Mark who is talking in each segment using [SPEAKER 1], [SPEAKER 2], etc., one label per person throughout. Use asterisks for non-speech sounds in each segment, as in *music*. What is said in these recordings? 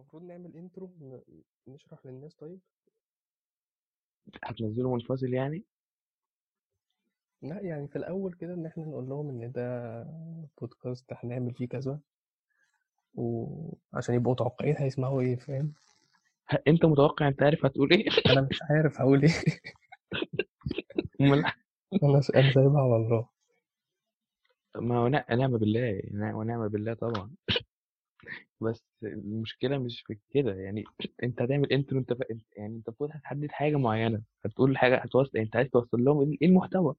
[SPEAKER 1] المفروض نعمل انترو ن- نشرح للناس طيب؟
[SPEAKER 2] هتنزله منفصل يعني؟
[SPEAKER 1] لا يعني في الأول كده إن إحنا نقول لهم إن ده بودكاست هنعمل فيه كذا وعشان يبقوا متوقعين هيسمعوا إيه فاهم؟
[SPEAKER 2] ه- أنت متوقع أنت عارف هتقول إيه؟ *laughs*
[SPEAKER 1] أنا مش عارف هقول
[SPEAKER 2] أمال؟
[SPEAKER 1] أنا س- أنا سايبها على الله.
[SPEAKER 2] ما هو نع- نعم بالله نع- ونعم بالله طبعا. بس المشكلة مش في كده يعني *clears throat* أنت هتعمل انترو انت ف... يعني أنت المفروض هتحدد حاجة معينة هتقول حاجة هتوصل أنت عايز توصل لهم إيه المحتوى؟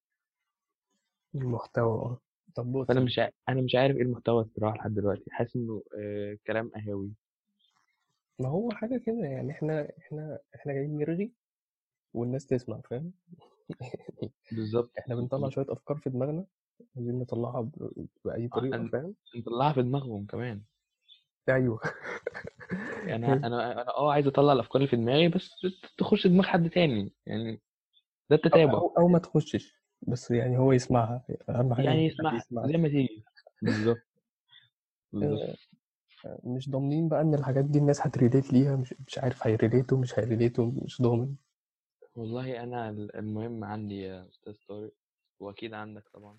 [SPEAKER 1] المحتوى آه. طب بص
[SPEAKER 2] فأنا مش ع... أنا مش عارف إيه المحتوى الصراحة لحد دلوقتي حاسس إنه آه كلام قهاوي.
[SPEAKER 1] ما هو حاجة كده يعني إحنا إحنا إحنا جايين نرغي والناس تسمع فاهم؟ *laughs*
[SPEAKER 2] بالظبط
[SPEAKER 1] إحنا بنطلع شوية أفكار في دماغنا عايزين نطلعها ب- بأي طريقة
[SPEAKER 2] أن-
[SPEAKER 1] فاهم؟
[SPEAKER 2] نطلعها في دماغهم كمان.
[SPEAKER 1] أيوه.
[SPEAKER 2] يعني *laughs* أنا أنا آه عايز أطلع الأفكار اللي في دماغي بس تخش دماغ حد تاني يعني ده التتابع.
[SPEAKER 1] أو, أو ما تخشش بس يعني هو يسمعها أهم حاجة إن
[SPEAKER 2] يعني
[SPEAKER 1] حد
[SPEAKER 2] يسمع
[SPEAKER 1] يسمعها.
[SPEAKER 2] زي ما تيجي. بالظبط. بالظبط.
[SPEAKER 1] آه، مش ضامنين بقى إن الحاجات دي الناس هتريليت ليها مش مش عارف هيريليتوا مش هيريليتوا مش ضامن.
[SPEAKER 2] والله أنا المهم عندي يا أستاذ طارق وأكيد عندك طبعا.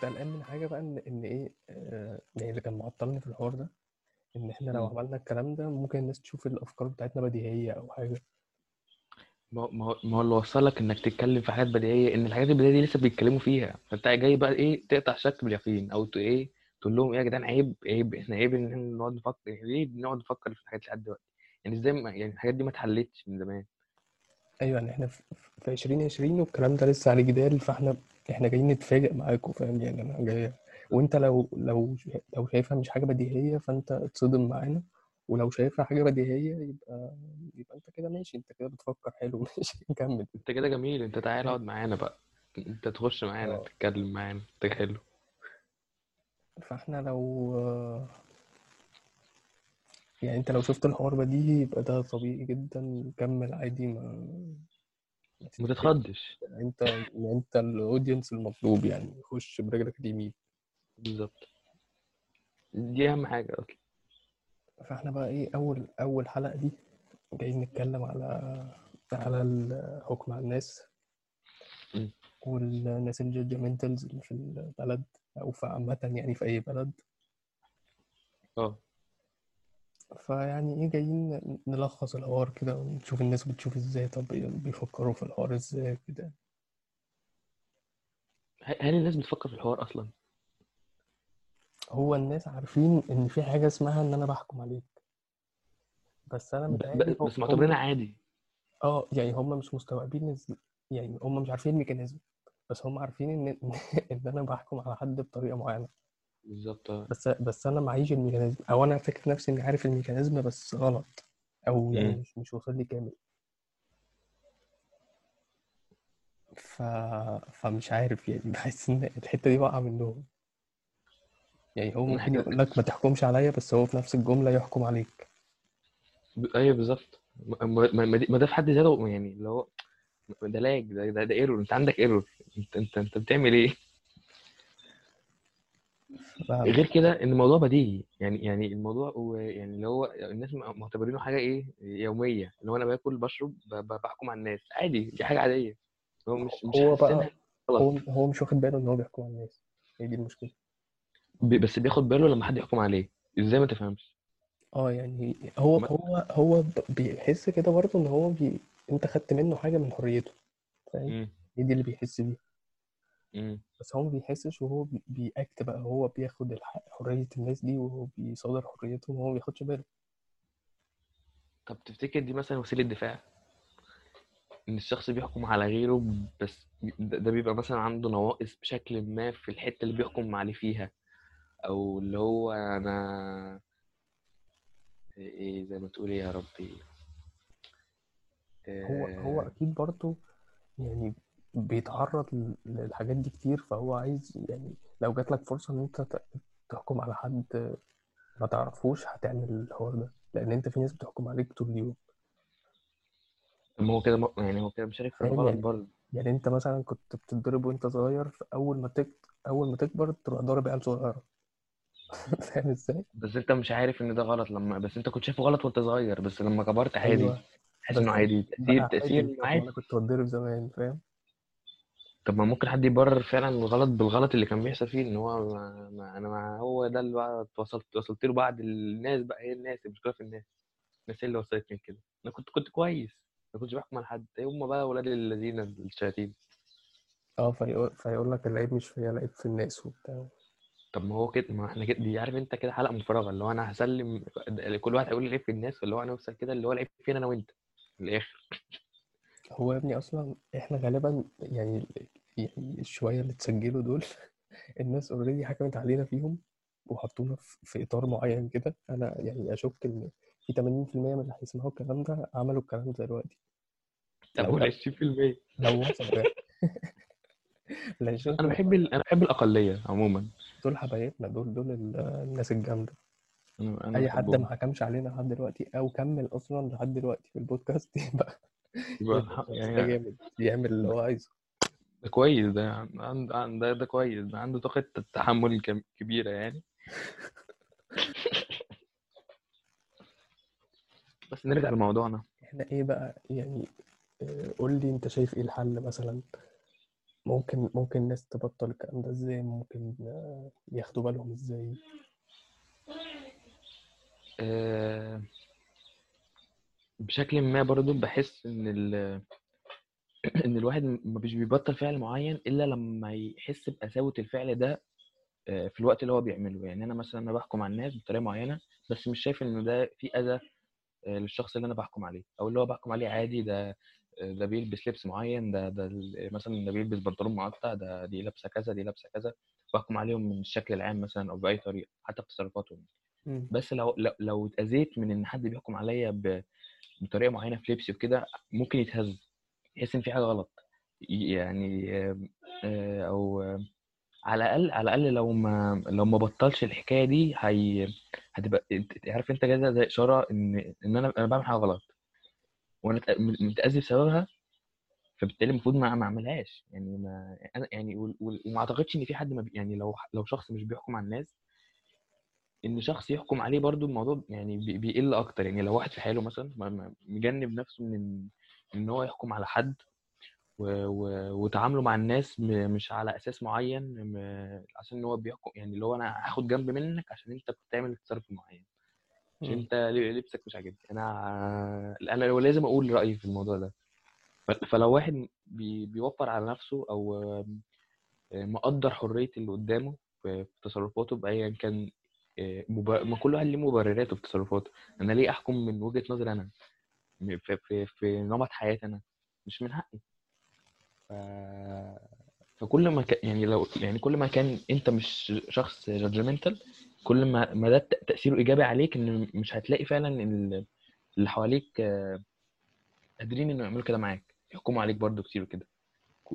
[SPEAKER 1] كنت قلقان من حاجة بقى إن إن إيه آه، يعني اللي كان معطلني في الحوار ده إن إحنا لو
[SPEAKER 2] مم.
[SPEAKER 1] عملنا الكلام ده ممكن الناس تشوف الأفكار بتاعتنا بديهية أو حاجة.
[SPEAKER 2] ما هو ما هو ما هو اللي وصلك إنك تتكلم في حاجات بديهية إن الحاجات البديهية دي لسه بيتكلموا فيها. فأنت جاي بقى إيه تقطع شك باليقين أو ت- إيه تقول لهم إيه يا جدعان عيب عيب إحنا عيب إن إحنا نقعد نفكر يعني ليه بنقعد نفكر في الحاجات لحد دلوقتي؟ يعني إزاي ما- يعني الحاجات دي ما اتحلتش من زمان؟
[SPEAKER 1] أيوه يعني إحنا في في 2020 والكلام ده لسه عليه جدال فإحنا إحنا جايين نتفاجئ معاكم فاهم؟ يعني أنا جاي وأنت لو لو لو شايفها مش حاجة بديهية فأنت اتصدم معانا ولو شايفها حاجة بديهية يبقى يبقى أنت كده ماشي أنت كده بتفكر حلو *laughs* ماشي نكمل
[SPEAKER 2] أنت كده جميل أنت تعالى اقعد معانا بقى. أنت تخش معانا
[SPEAKER 1] آه.
[SPEAKER 2] تتكلم معانا أنت حلو.
[SPEAKER 1] فإحنا لو يعني أنت لو شفت الحوار بديهي يبقى ده طبيعي جدا كمل عادي ما ما
[SPEAKER 2] تتخضش.
[SPEAKER 1] انت انت ال audience المطلوب يعني خش برجلك اليمين.
[SPEAKER 2] بالظبط. دي أهم حاجة أصلا.
[SPEAKER 1] فاحنا بقى إيه أول أول حلقة دي جايين نتكلم على على الحكم على الناس. والناس ال judgmentals اللي في البلد أو في عامة يعني في أي بلد.
[SPEAKER 2] آه.
[SPEAKER 1] فيعني إيه جايين نلخص الحوار كده ونشوف الناس بتشوف إزاي طب بيفكروا في الحوار إزاي كده.
[SPEAKER 2] هل الناس بتفكر في الحوار أصلا؟
[SPEAKER 1] هو الناس عارفين إن في حاجة اسمها إن أنا بحكم عليك. بس
[SPEAKER 2] أنا
[SPEAKER 1] متهيألي
[SPEAKER 2] بس معتبرينها عادي.
[SPEAKER 1] آه يعني هم مش مستوعبين يعني هم مش عارفين الميكانيزم بس هم عارفين إن *laughs* إن أنا بحكم على حد بطريقة معينة.
[SPEAKER 2] بالظبط آه.
[SPEAKER 1] بس بس أنا معيش ال mechanism أو أنا فاكر نفسي إني عارف ال mechanism بس غلط أو يعني. مش مش واصل لي كامل. ف... فمش عارف يعني *laughs* بحس إن الحتة دي واقعة منهم. يعني هو ممكن يقول لك ما تحكمش عليا بس هو في نفس الجملة يحكم عليك.
[SPEAKER 2] ب- أيوه بالظبط. ما ده في حد ذاته يعني اللي هو ده lag ده ده, ده error أنت عندك error أنت أنت أنت بتعمل
[SPEAKER 1] إيه.
[SPEAKER 2] غير كده إن الموضوع بديهي يعني يعني الموضوع هو يعني اللي هو الناس معتبرينه حاجة إيه يومية اللي هو أنا باكل بشرب بحكم على الناس عادي دي حاجة عادية. هو مش مش
[SPEAKER 1] هو بقى هو هو مش واخد باله إن هو بيحكم على الناس. هي دي المشكلة.
[SPEAKER 2] ب- بس بياخد باله لما حد يحكم عليه. إزاي ما تفهمش؟
[SPEAKER 1] آه يعني هو هو هو بيحس كده برضه إن هو بي... أنت خدت منه حاجة من حريته فاهم. هي دي اللي بيحس بيها. بس هو ما بيحسش وهو بي- بيأكت بقى هو بياخد الحق حرية الناس دي وهو بيصادر حريتهم وهو ما بياخدش باله.
[SPEAKER 2] طب تفتكر دي مثلا وسيلة دفاع؟ إن الشخص بيحكم على غيره بس ده ده بيبقى مثلا عنده نواقص بشكل ما في الحتة اللي بيحكم عليه فيها. أو اللي هو أنا إيه زي ما تقول إيه يا ربي؟
[SPEAKER 1] هو هو
[SPEAKER 2] آه،
[SPEAKER 1] أكيد برضه يعني بيتعرض للحاجات دي كتير فهو عايز يعني لو جات لك فرصة إن أنت ت- تحكم على حد ما تعرفوش هتعمل الحوار ده لأن أنت في ناس بتحكم عليك طول اليوم.
[SPEAKER 2] طب ما هو كده م- يعني هو كده مشارك في
[SPEAKER 1] فاهم؟
[SPEAKER 2] الغلط
[SPEAKER 1] يعني
[SPEAKER 2] برضه.
[SPEAKER 1] يعني أنت مثلا كنت بتتضرب وأنت صغير فاول ما تك... أول ما تكبر تروح ضارب عيال صغيرة. *laughs* فاهم إزاي؟
[SPEAKER 2] بس أنت مش عارف إن ده غلط لما بس أنت كنت شايفه غلط وأنت صغير بس لما كبرت عادي
[SPEAKER 1] أيوه.
[SPEAKER 2] تحس إنه
[SPEAKER 1] بس
[SPEAKER 2] عادي تأثير
[SPEAKER 1] بقى
[SPEAKER 2] تأثير
[SPEAKER 1] عادي طب ما
[SPEAKER 2] عادي
[SPEAKER 1] كنت بتضرب زمان فاهم؟
[SPEAKER 2] طب ما ممكن حد يبرر فعلا الغلط بالغلط اللي كان بيحصل فيه إن هو ما ما أنا ما هو ده اللي بقى وصلت وصلت له بعد الناس بقى هي الناس المشكلة في الناس الناس هي اللي وصلتني لكده أنا كنت كنت كويس ما كنتش بحكم على حد هم بقى ولاد الذين الشياطين؟
[SPEAKER 1] آه فيقول, فيقول لك العيب مش فيا العيب في الناس وبتاع.
[SPEAKER 2] طب ما هو كده ما إحنا كده دي عارف أنت كده حلقة مفرغة اللي هو أنا هسلم كل واحد هيقول العيب في الناس واللي هو أنا أوصل كده اللي هو العيب فينا أنا وأنت في الآخر.
[SPEAKER 1] هو يا ابني أصلا إحنا غالبا يعني يعني الشويه اللي اتسجلوا دول *laughs* الناس اوريدي حكمت علينا فيهم وحطونا في في إطار معين كده. أنا يعني أشك إن في 80% من اللي هيسمعوا الكلام ده عملوا الكلام ده دلوقتي.
[SPEAKER 2] طب
[SPEAKER 1] لو
[SPEAKER 2] وال 20% *laughs*
[SPEAKER 1] لو وصلوا يعني ال
[SPEAKER 2] أنا
[SPEAKER 1] 20%
[SPEAKER 2] بحب ال... أنا بحب الأقلية عموما.
[SPEAKER 1] دول حبايبنا دول دول ال- الناس الجامدة.
[SPEAKER 2] أنا أنا
[SPEAKER 1] أي حد
[SPEAKER 2] بحبهم
[SPEAKER 1] ما حكمش علينا لحد دلوقتي أو كمل أصلا لحد دلوقتي في البودكاست *laughs* يبقى *laughs* *laughs*
[SPEAKER 2] يعني
[SPEAKER 1] جامد يعمل اللي هو عايزه.
[SPEAKER 2] ده كويس ده عند... عند... ده, ده كويس ده عنده طاقة تحمل كبيرة يعني. *laughs* بس نرجع لموضوعنا.
[SPEAKER 1] إحنا إيه بقى يعني آه، قول لي انت شايف إيه الحل مثلا؟ ممكن ممكن الناس تبطل الكلام ده إزاي؟ ممكن آه، ياخدوا بالهم إزاي؟
[SPEAKER 2] أه... بشكل ما برضو بحس إن ال... *clears throat* إن الواحد مش بيبطل فعل معين إلا لما يحس بقساوة الفعل ده آه، في الوقت اللي هو بيعمله. يعني أنا مثلا أنا بحكم على الناس بطريقة معينة بس مش شايف إن ده في أذى آه، للشخص اللي أنا بحكم عليه. أو اللي هو بحكم عليه عادي ده آه، ده بيلبس لبس معين ده ده مثلا ده بيلبس بنطلون مقطع ده دي لابسة كذا دي لابسة كذا. بحكم عليهم من الشكل العام مثلا أو بأي طريقة حتى في تصرفاتهم. بس لو لو, لو اتأذيت من إن حد بيحكم عليا بطريقة معينة في لبسي وكده ممكن يتهز يحس إن في حاجة غلط. يعني آه، أو على الأقل على الأقل لو ما لو ما بطلش الحكاية دي هي هتبقى عارف أنت كده زي إشارة إن إن أنا أنا بعمل حاجة غلط. وأنا متأذي بسببها فبالتالي المفروض ما ما أعملهاش. يعني ما أنا يعني وما أعتقدش إن في حد ما يعني لو لو شخص مش بيحكم على الناس إن شخص يحكم عليه برضو الموضوع يعني بي- بيقل أكتر. يعني لو واحد في حاله مثلا مجنب نفسه من إن هو يحكم على حد وتعامله مع الناس مش على أساس معين عشان إن هو بيحكم يعني اللي هو أنا هاخد جنب منك عشان أنت بتعمل تصرف معين عشان. أنت لبسك مش عاجبني. أنا أنا لازم أقول رأيي في الموضوع ده. فلو واحد بي بيوفر على نفسه أو مقدر حرية اللي قدامه في تصرفاته بأيا كان ما كل واحد ليه مبرراته في تصرفاته. أنا ليه أحكم من وجهة نظري أنا؟ في, في, في نمط حياتي أنا مش من حقي. ف... فكل ما كان يعني لو يعني كل ما كان أنت مش شخص جادجمنتال كل ما ما ده ت- تأثيره إيجابي عليك إن مش هتلاقي فعلا ال- اللي حواليك قادرين إنه يعملوا كده معاك. يحكموا عليك برضو كتير وكده.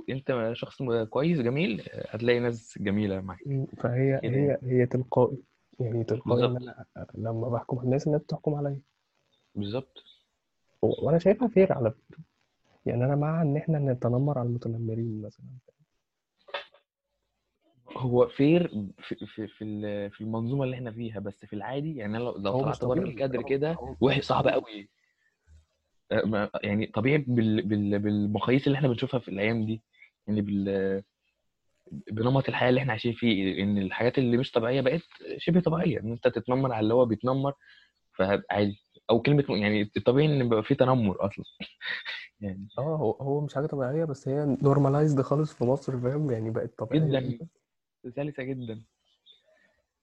[SPEAKER 2] أنت شخص كويس جميل هتلاقي ناس جميلة معاك.
[SPEAKER 1] فهي
[SPEAKER 2] يعني
[SPEAKER 1] هي هي تلقائي. يعني تلقائي إن
[SPEAKER 2] بالظبط.
[SPEAKER 1] أنا لما بحكم على الناس الناس بتحكم عليا.
[SPEAKER 2] بالظبط.
[SPEAKER 1] و- وأنا شايفها fair على فكرة. يعني أنا مع إن إحنا نتنمر على المتنمرين مثلا.
[SPEAKER 2] هو fair في في في ال- في المنظومة اللي إحنا فيها بس في العادي يعني أنا لو لو
[SPEAKER 1] هو مش
[SPEAKER 2] طلعت بره
[SPEAKER 1] طبيعي.
[SPEAKER 2] الكادر
[SPEAKER 1] هو
[SPEAKER 2] كده
[SPEAKER 1] هو
[SPEAKER 2] وحش صعب قوي أه، ما- يعني طبيعي بال بال بالمقاييس اللي إحنا بنشوفها في الأيام دي. يعني بال بنمط الحياة اللي إحنا عايشين فيه إن الحاجات اللي مش طبيعية بقت شبه طبيعية إن أنت تتنمر على اللي هو بيتنمر فعادي أو كلمة يعني الطبيعي إن يبقى في تنمر أصلا. *laughs* يعني
[SPEAKER 1] آه هو هو مش حاجة طبيعية بس هي normalized خالص في مصر فاهم؟ يعني بقت طبيعية
[SPEAKER 2] جدا. سلسة جدا.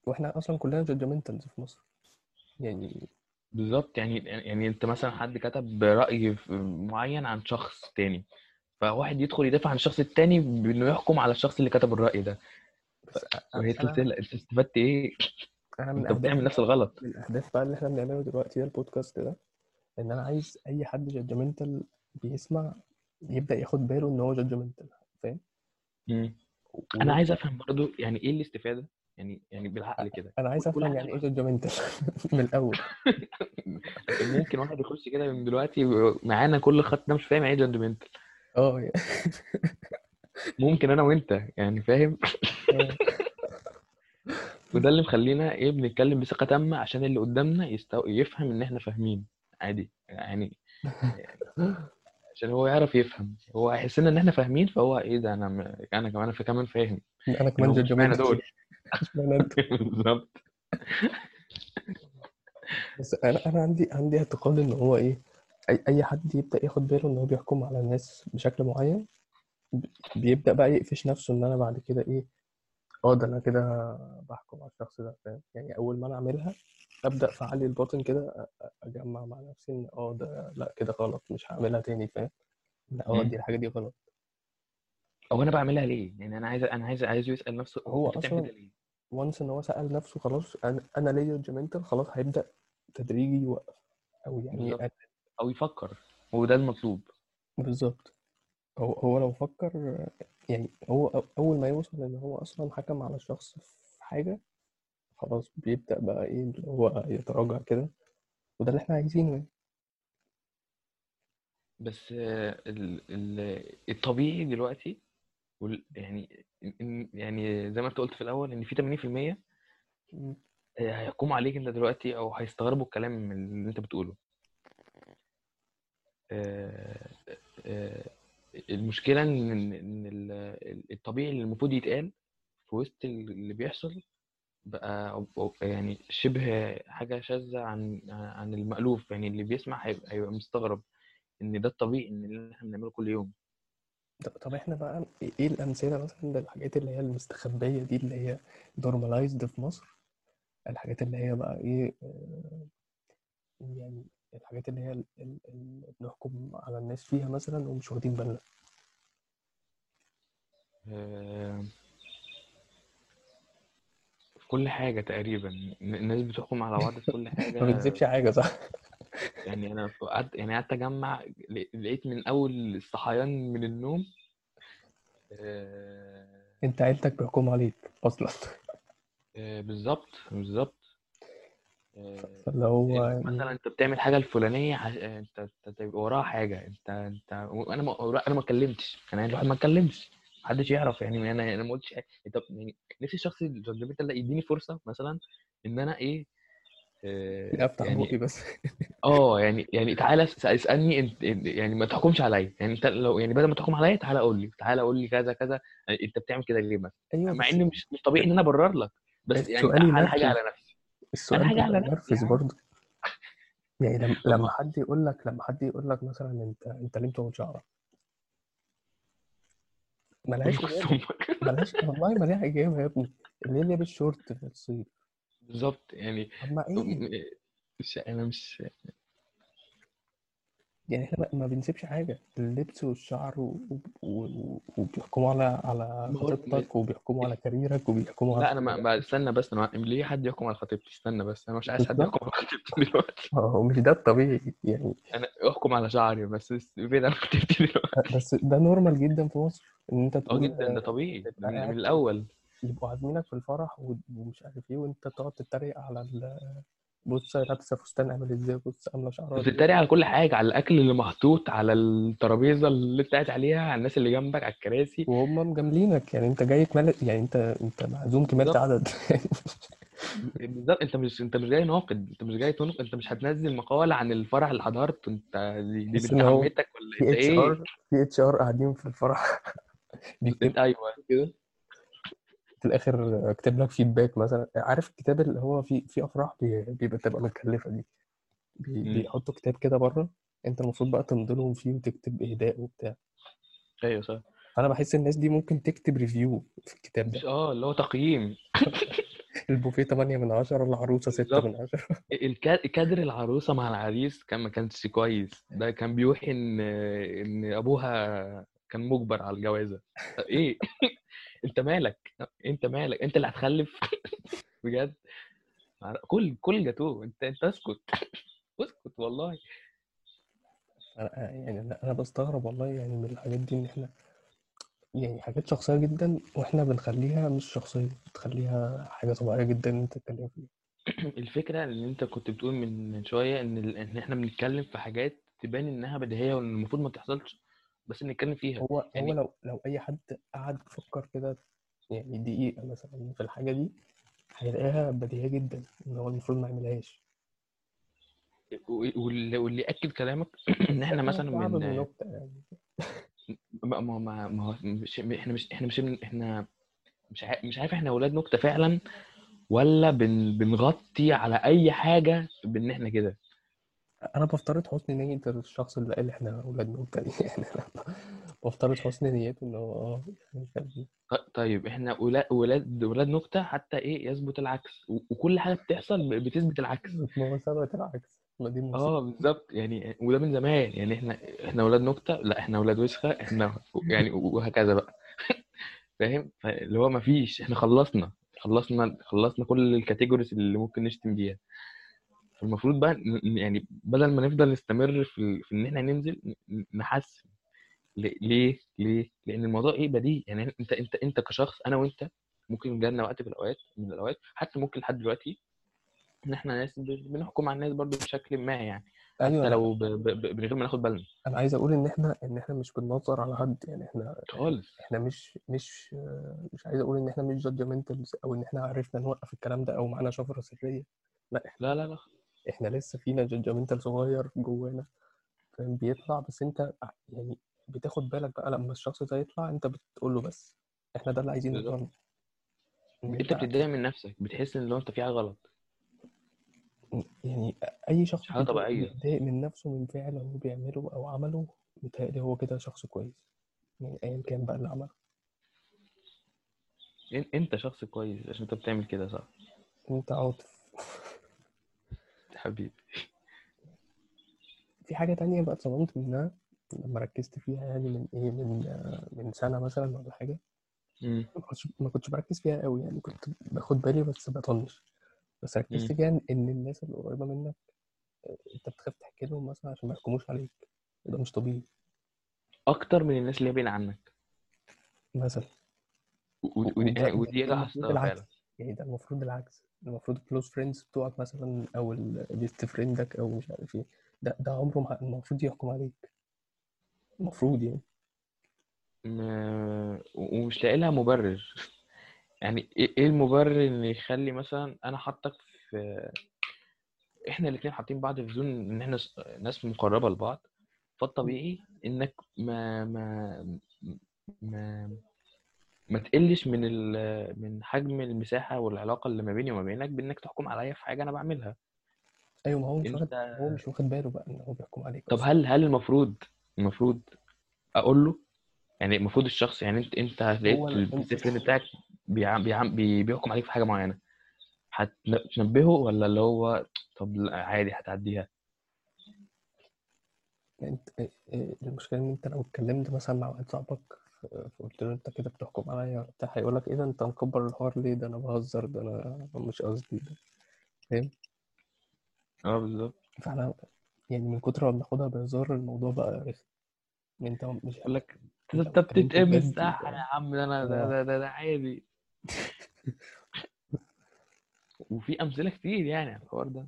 [SPEAKER 1] وإحنا أصلا كلنا judgmentals في مصر. يعني
[SPEAKER 2] بالظبط. يعني يعني أنت مثلا حد كتب في- معين عن شخص تاني. فواحد يدخل يدافع عن الشخص التاني بإنه يحكم على الشخص اللي كتب الرأي ده. وهي
[SPEAKER 1] أنا
[SPEAKER 2] سلسلة أنت استفدت إيه؟
[SPEAKER 1] أنا من أنت
[SPEAKER 2] بتعمل نفس الغلط.
[SPEAKER 1] من الاهداف بقى اللي إحنا بنعمله دلوقتي ده البودكاست ده إن أنا عايز أي حد judgmental بيسمع يبدأ ياخد باله إن هو judgmental فاهم. أنا
[SPEAKER 2] عايز أفهم برضو يعني إيه الاستفادة؟ يعني يعني بالعقل كده.
[SPEAKER 1] أنا عايز
[SPEAKER 2] أفهم
[SPEAKER 1] يعني
[SPEAKER 2] إيه
[SPEAKER 1] جادجمنتال *laughs* من الأول. *laughs*
[SPEAKER 2] ممكن واحد يخش كده من دلوقتي معانا كل الخط ده مش فاهم يعني إيه
[SPEAKER 1] judgmental آه.
[SPEAKER 2] ممكن أنا وأنت يعني فاهم؟
[SPEAKER 1] آه.
[SPEAKER 2] وده اللي مخلينا إيه بنتكلم بثقة تامة عشان اللي قدامنا يستو... يفهم إن إحنا فاهمين عادي يعني *laughs* عشان هو يعرف يفهم. هو هيحسنا إن إحنا فاهمين فهو إيه ده أنا م... أنا كمان في كمان فاهم.
[SPEAKER 1] أنا
[SPEAKER 2] ان
[SPEAKER 1] كمان
[SPEAKER 2] اشمعنى
[SPEAKER 1] جادجمنتال
[SPEAKER 2] دول. *laughs* بالظبط.
[SPEAKER 1] بس أنا أنا عندي عندي اعتقاد إن هو إيه اي أي حد يبدأ ياخد باله إن هو بيحكم على الناس بشكل معين بيبدأ بقى يقفش نفسه إن أنا بعد كده إيه آه ده أنا كده بحكم على الشخص ده فاهم؟ يعني أول ما أنا أعملها أبدأ في عقلي الباطن كده أجمع مع نفسي إن آه ده لأ كده غلط مش هعملها تاني فاهم؟ لا
[SPEAKER 2] آه.
[SPEAKER 1] دي الحاجة دي غلط.
[SPEAKER 2] أو أنا بعملها ليه؟ يعني أنا عايز أنا عايز عايزه يسأل نفسه
[SPEAKER 1] هو
[SPEAKER 2] أصلا
[SPEAKER 1] وانس إن هو سأل نفسه خلاص أنا ليا جادجمنتال خلاص هيبدأ تدريجي يوقف أو يعني
[SPEAKER 2] أو يفكر وده المطلوب
[SPEAKER 1] بالظبط هو هو لو فكر يعني هو أول ما يوصل إن هو أصلا حكم على الشخص في حاجة خلاص بيبدأ بقى إيه اللي هو يتراجع كده وده اللي إحنا عايزينه يعني
[SPEAKER 2] بس ال... ال... الطبيعي دلوقتي. يعني يعني زي ما أنت قلت في الأول إن في 80%
[SPEAKER 1] م.
[SPEAKER 2] هيحكموا عليك أنت دلوقتي أو هيستغربوا الكلام اللي أنت بتقوله آه، آه، المشكلة إن إن إن ال- الطبيعي اللي المفروض يتقال في وسط اللي بيحصل بقى يعني شبه حاجة شاذة عن عن المألوف يعني اللي بيسمع هيبقى, هيبقى مستغرب إن ده الطبيعي إن اللي إحنا بنعمله كل يوم.
[SPEAKER 1] طب إحنا بقى إيه الأمثلة مثلا للحاجات اللي هي المستخبية دي اللي هي نورماليزد في مصر؟ الحاجات اللي هي بقى إيه آه، يعني الحاجات اللي هي ال- ال- اللي بنحكم على الناس فيها مثلا ومش واخدين بالنا.
[SPEAKER 2] آه، في كل حاجة تقريبا. الناس بتحكم على بعض في كل *laughs*
[SPEAKER 1] ما
[SPEAKER 2] حاجة
[SPEAKER 1] بنسيبش حاجة صح؟ *laughs*
[SPEAKER 2] يعني أنا قعدت يعني قعدت أجمع لقيت من أول الصحيان من النوم آه،
[SPEAKER 1] أنت عيلتك بيحكموا عليك أصلا.
[SPEAKER 2] آه، بالظبط بالظبط. آه،
[SPEAKER 1] فاللي هو
[SPEAKER 2] إن مثلا
[SPEAKER 1] يعني
[SPEAKER 2] أنت بتعمل حاجة الفلانية ح- آه، أنت أنت تبقى وراها حاجة أنت أنت أنا ما أنا ما اتكلمتش. أنا الواحد ما اتكلمش. محدش يعرف يعني أنا أنا ما قلتش حاجة. أنت يعني نفسي الشخص ده يديني فرصة مثلا إن أنا إيه آه،
[SPEAKER 1] افتح بقي
[SPEAKER 2] يعني
[SPEAKER 1] بس. *laughs*
[SPEAKER 2] آه يعني يعني تعالى اس- اسألني انت يعني ما تحكمش عليا. يعني أنت لو يعني بدل ما تحكم عليا تعالى قول لي. تعالى قول لي كذا كذا. آه، أنت بتعمل كده ليه مثلا؟
[SPEAKER 1] أيوه
[SPEAKER 2] مع إن مش مش طبيعي إن أنا أبرر لك. بس يعني
[SPEAKER 1] حاجة
[SPEAKER 2] على نفسي.
[SPEAKER 1] السؤال
[SPEAKER 2] يا
[SPEAKER 1] ينرفز
[SPEAKER 2] عم
[SPEAKER 1] برضه. يعني *laughs* لما حد يقول لك لما حد يقول لك مثلا أنت أنت ليه بتقعد شعرك ملهاش *laughs* ملهاش والله ما ليها إجابة يا ابني. اللي هي لابس شورت في الصيف
[SPEAKER 2] بالظبط يعني
[SPEAKER 1] طب ما إيه؟
[SPEAKER 2] مش أنا مش
[SPEAKER 1] يعني إحنا ما بنسيبش حاجة. اللبس والشعر و... و... و... وبيحكموا على على خطيبتك وبيحكموا على كاريرك وبيحكموا على
[SPEAKER 2] لا
[SPEAKER 1] أنا
[SPEAKER 2] ما ما- استنى بس أنا ليه حد يحكم على خطيبتي؟ استنى بس أنا مش عايز حد يحكم على خطيبتي دلوقتي. *laughs*
[SPEAKER 1] هو مش ده الطبيعي يعني.
[SPEAKER 2] أنا أحكم على شعري بس بعيد عن خطيبتي دلوقتي؟ *laughs*
[SPEAKER 1] بس ده normal جدا في مصر إن أنت
[SPEAKER 2] آه
[SPEAKER 1] تقول
[SPEAKER 2] جدا ده طبيعي. من, الأول.
[SPEAKER 1] يبقوا عازمينك في الفرح ومش عارف إيه وأنت تقعد تتريق على. بص لابسه فستان عامل إزاي؟ بص عاملة شعرها
[SPEAKER 2] بتتريق على كل حاجة على الأكل اللي محطوط على الترابيزة اللي انت قاعد عليها على الناس اللي جنبك على الكراسي.
[SPEAKER 1] وهم مجاملينك يعني انت جاي كمال يعني انت انت معزوم كمالة
[SPEAKER 2] بالظبط.
[SPEAKER 1] عدد *laughs*
[SPEAKER 2] بالظبط. انت مش انت مش جاي ناقد انت مش جاي تنقد انت مش هتنزل مقال عن الفرح اللي حضرته. انت دي, دي بنت عمتك ولا
[SPEAKER 1] في
[SPEAKER 2] انت
[SPEAKER 1] HR في HR قاعدين في الفرح. *laughs*
[SPEAKER 2] أيوه. كده.
[SPEAKER 1] في الآخر اكتب لك feedback مثلا. عارف الكتاب اللي هو في في أفراح بي- بيبقى تبقى متكلفه دي. بي-. بيحطوا كتاب كده بره. أنت المفروض بقى تمضي لهم فيه وتكتب إهداء وبتاع.
[SPEAKER 2] أيوه صح.
[SPEAKER 1] فانا بحس الناس دي ممكن تكتب review في الكتاب ده.
[SPEAKER 2] آه اللي هو تقييم. *laughs*
[SPEAKER 1] البوفيه 8 من 10 العروسة 6
[SPEAKER 2] بالظبط.
[SPEAKER 1] من 10
[SPEAKER 2] الكا- كادر العروسة مع العريس كان ما كانش كويس. ده كان بيوحي إن إن أبوها كان مجبر على الجوازة. إيه؟ *laughs* أنت مالك؟ أنت مالك؟ أنت اللي هتخلف؟ *laughs* بجد؟ كل كل جاتوه أنت أنت اسكت. *laughs* اسكت والله.
[SPEAKER 1] أنا- يعني أنا أنا بستغرب والله يعني من الحاجات دي إن إحنا يعني حاجات شخصية جدا وإحنا بنخليها مش شخصية بتخليها حاجة طبيعية جدا إن أنت تتكلم فيها. *clears throat*
[SPEAKER 2] الفكرة إن أنت كنت بتقول من شوية إن إن إحنا بنتكلم في حاجات تبان إنها بديهية وإن المفروض ما تحصلش. بس نتكلم فيها.
[SPEAKER 1] هو هو
[SPEAKER 2] يعني
[SPEAKER 1] لو لو أي حد قعد يفكر كده يعني دقيقة مثلا في الحاجة دي هيلاقيها بديهية جدا إن هو المفروض ما يعملهاش.
[SPEAKER 2] واللي يأكد كلامك *clears throat* إن
[SPEAKER 1] إحنا *clears throat*
[SPEAKER 2] مثلا
[SPEAKER 1] من يعني. *laughs*
[SPEAKER 2] ما ما ما ما هو مش إحنا مش إحنا مش إحنا مش عارف مش عارف إحنا أولاد نكتة فعلا ولا بن بنغطي على أي حاجة بإن إحنا كده.
[SPEAKER 1] أنا بفترض حسن نية الشخص اللي قال إحنا أولاد نكتة دي يعني أنا بفترض حسن نيته ان هو آه يعني
[SPEAKER 2] طيب إحنا ولاد ولاد ولاد نكتة حتى إيه يثبت العكس. و- وكل حاجة بتحصل بتثبت العكس. *laughs*
[SPEAKER 1] بمثابة العكس. ما دي المصيبة
[SPEAKER 2] آه بالظبط يعني وده من زمان. يعني إحنا إحنا ولاد نكتة؟ لا إحنا ولاد وسخة. إحنا يعني وهكذا بقى. *laughs* فاهم؟ فاللي هو ما فيش. إحنا خلصنا. خلصنا خلصنا كل الكاتيجوريز اللي ممكن نشتم بيها. فالمفروض بقى يعني بدل ما نفضل نستمر في, ال... في إن إحنا ننزل نحسن. ليه؟ ليه؟ لأن الموضوع إيه بديهي. يعني أنت أنت أنت كشخص أنا وأنت ممكن جالنا وقت في الأوقات من الأوقات حتى ممكن لحد دلوقتي إن إحنا ناس بنحكم على الناس برضو بشكل ما يعني.
[SPEAKER 1] أيوه.
[SPEAKER 2] حتى لو ب... ب... ب... من غير ما ناخد بالنا.
[SPEAKER 1] أنا عايز أقول إن إحنا إن إحنا مش بننظر على حد. يعني إحنا
[SPEAKER 2] خالص.
[SPEAKER 1] إحنا مش مش مش عايز أقول إن إحنا مش جادجمنتالز أو إن إحنا عرفنا نوقف الكلام ده أو معانا شفرة سرية. لا. إحنا
[SPEAKER 2] لا لا لا
[SPEAKER 1] إحنا لسه فينا جادجمنتال صغير جوانا فاهم؟ بيطلع بس أنت يعني بتاخد بالك بقى لما الشخص ده يطلع أنت بتقول له بس إحنا ده اللي عايزين
[SPEAKER 2] بالظبط.
[SPEAKER 1] نوصل له إن
[SPEAKER 2] أنت
[SPEAKER 1] أنت
[SPEAKER 2] بتتضايق من نفسك بتحس إن لو أنت في حاجة غلط.
[SPEAKER 1] يعني أي شخص
[SPEAKER 2] حاجة
[SPEAKER 1] بيتضايق
[SPEAKER 2] طبيعية.
[SPEAKER 1] بيتضايق من نفسه من فعل هو بيعمله أو عمله متهيألي هو كده شخص كويس. يعني ايا كان بقى اللي عمله.
[SPEAKER 2] أنت شخص كويس عشان أنت بتعمل كده صح؟
[SPEAKER 1] أنت عاطف.
[SPEAKER 2] حبيبي.
[SPEAKER 1] في حاجة تانية بقى اتصدمت منها لما ركزت فيها يعني من إيه من آه، من سنة مثلا ولا حاجة.
[SPEAKER 2] مم.
[SPEAKER 1] ما كنتش ما كنتش بركز فيها قوي يعني كنت باخد بالي بس بطنش. بس ركزت
[SPEAKER 2] مم.
[SPEAKER 1] فيها إن الناس اللي قريبة منك آه، أنت بتخاف تحكي لهم مثلا عشان ما يحكموش عليك ده مش طبيعي.
[SPEAKER 2] أكتر من الناس اللي هي بعيدة عنك.
[SPEAKER 1] مثلا.
[SPEAKER 2] و-
[SPEAKER 1] و-
[SPEAKER 2] ودي
[SPEAKER 1] وده
[SPEAKER 2] يعني
[SPEAKER 1] ده
[SPEAKER 2] ودي
[SPEAKER 1] العكس
[SPEAKER 2] فعلا.
[SPEAKER 1] يعني ده المفروض العكس المفروض ال close friends بتوعك مثلا أو ال best friend ك أو مش عارف إيه. ده ده عمره ما المفروض يحكم عليك. المفروض يعني.
[SPEAKER 2] ومش لاقي لها مبرر. *laughs* يعني إيه إيه المبرر ان يخلي مثلا أنا حاطك في إحنا الاثنين حاطين بعض في zone إن إحنا ناس مقربة لبعض. فالطبيعي إنك ما ما ما ما تقلش من ال... من حجم المساحة والعلاقة اللي ما بيني وما بينك بإنك تحكم عليا في حاجة أنا بعملها.
[SPEAKER 1] أيوه ما هو مش واخد
[SPEAKER 2] انت
[SPEAKER 1] هو مش واخد باله بقى إن هو بيحكم عليك
[SPEAKER 2] طب
[SPEAKER 1] أصلا.
[SPEAKER 2] هل هل المفروض المفروض أقول له؟ يعني المفروض الشخص يعني أنت أنت لقيت
[SPEAKER 1] ال
[SPEAKER 2] best
[SPEAKER 1] انت
[SPEAKER 2] friend بتاعك بيعم بيعم بي- بيحكم عليك في حاجة معينة. هتنبهه ولا اللي هو طب لا عادي هتعديها؟
[SPEAKER 1] أنت إيه- المشكلة إن أنت لو اتكلمت مثلا مع واحد صاحبك فقلت له أنت كده بتحكم عليا ولا بتاع هيقول لك إيه ده أنت مكبر الحوار ليه؟ ده أنا بهزر ده أنا مش قصدي. ده فاهم؟
[SPEAKER 2] آه بالظبط.
[SPEAKER 1] فإحنا يعني من كتر ما بناخدها بهزار الموضوع بقى رخم. ان أنت مش
[SPEAKER 2] يقول لك
[SPEAKER 1] أنت
[SPEAKER 2] بتتقمص صح يا عم ده أنا ده
[SPEAKER 1] آه.
[SPEAKER 2] ده, ده, ده عادي. *laughs* وفي أمثلة كتير يعني على الحوار ده.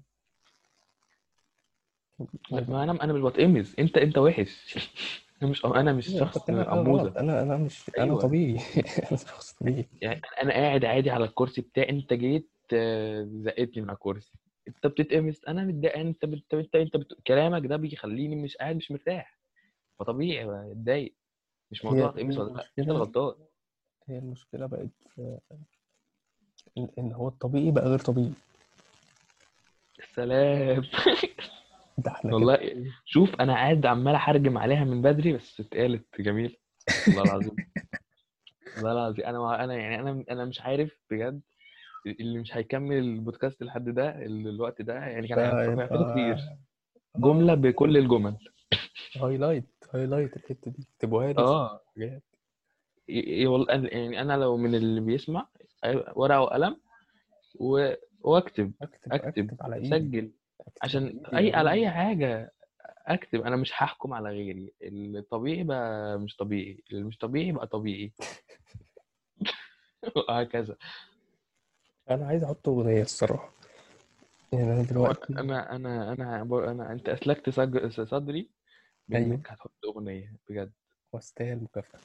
[SPEAKER 2] لا ما أنا أنا مش بتقمص. أنت أنت وحش. *laughs* أنا مش أنا مش شخص اموزه
[SPEAKER 1] أنا أنا مش أنا
[SPEAKER 2] أيوه.
[SPEAKER 1] طبيعي. *laughs* أنا شخص طبيعي.
[SPEAKER 2] يعني أنا قاعد عادي على الكرسي بتاعي أنت جيت آه، زقتني من على الكرسي. أنت بتتقمص أنا متضايق أنت بت... أنت أنت بت... كلامك ده بيخليني مش قاعد مش مرتاح. فطبيعي اتضايق. مش موضوع
[SPEAKER 1] هي
[SPEAKER 2] اتقمص ولا لأ
[SPEAKER 1] أنت
[SPEAKER 2] الغلطان
[SPEAKER 1] هي المشكلة بقت إن هو الطبيعي بقى غير طبيعي.
[SPEAKER 2] السلام *laughs*
[SPEAKER 1] ده إحنا كده
[SPEAKER 2] والله شوف أنا قاعد عمال أحرجم عليها من بدري بس اتقالت جميل. والله العظيم. والله العظيم. أنا أنا يعني أنا أنا مش عارف بجد اللي مش هيكمل البودكاست لحد ده ال- الوقت ده يعني كان
[SPEAKER 1] ده
[SPEAKER 2] هيفوت
[SPEAKER 1] يبقى
[SPEAKER 2] كتير. جملة بكل الجمل.
[SPEAKER 1] highlight highlight الحتة دي. اكتبوها لي.
[SPEAKER 2] آه. يعني أنا لو من اللي بيسمع ورقة وقلم. وأكتب.
[SPEAKER 1] أكتب
[SPEAKER 2] أكتب
[SPEAKER 1] أكتب على
[SPEAKER 2] أسجل.
[SPEAKER 1] أكتب
[SPEAKER 2] عشان
[SPEAKER 1] أي
[SPEAKER 2] على. أي حاجة أكتب أنا مش هحكم على غيري. الطبيعي بقى مش طبيعي اللي مش طبيعي بقى طبيعي. *laughs* وهكذا.
[SPEAKER 1] أنا عايز أحط أغنية الصراحة. يعني
[SPEAKER 2] أنا
[SPEAKER 1] دلوقتي
[SPEAKER 2] أنا أنا أنا أنا أنت أسلكت صدري بإنك هتحط أغنية بجد.
[SPEAKER 1] واستاهل مكافأة.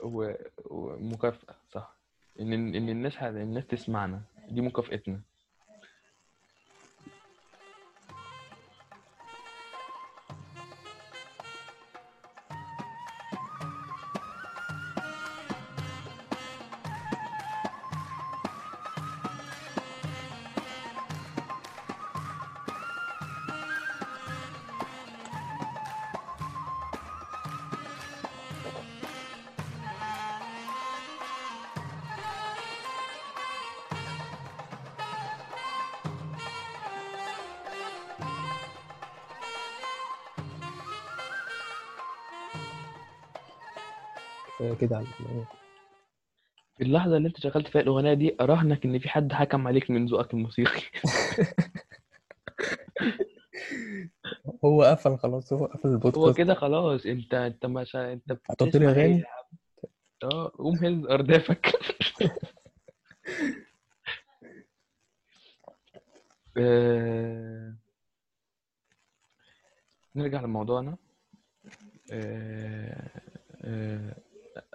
[SPEAKER 2] و- ومكافأة صح. إن إن الناس ه- الناس تسمعنا. دي مكافأتنا.
[SPEAKER 1] كده على الأغنية.
[SPEAKER 2] في اللحظة اللي انت شغلت فيها الأغنية دي أراهنك إن في حد حكم عليك من ذوقك الموسيقي. *laughs*
[SPEAKER 1] هو قفل خلاص هو قفل
[SPEAKER 2] هو
[SPEAKER 1] البودكاست
[SPEAKER 2] كده خلاص انت انت مش انت
[SPEAKER 1] هتحط لي
[SPEAKER 2] أغاني؟ آه قوم هز أردافك. *laughs* آه، نرجع لموضوعنا. آه، آه،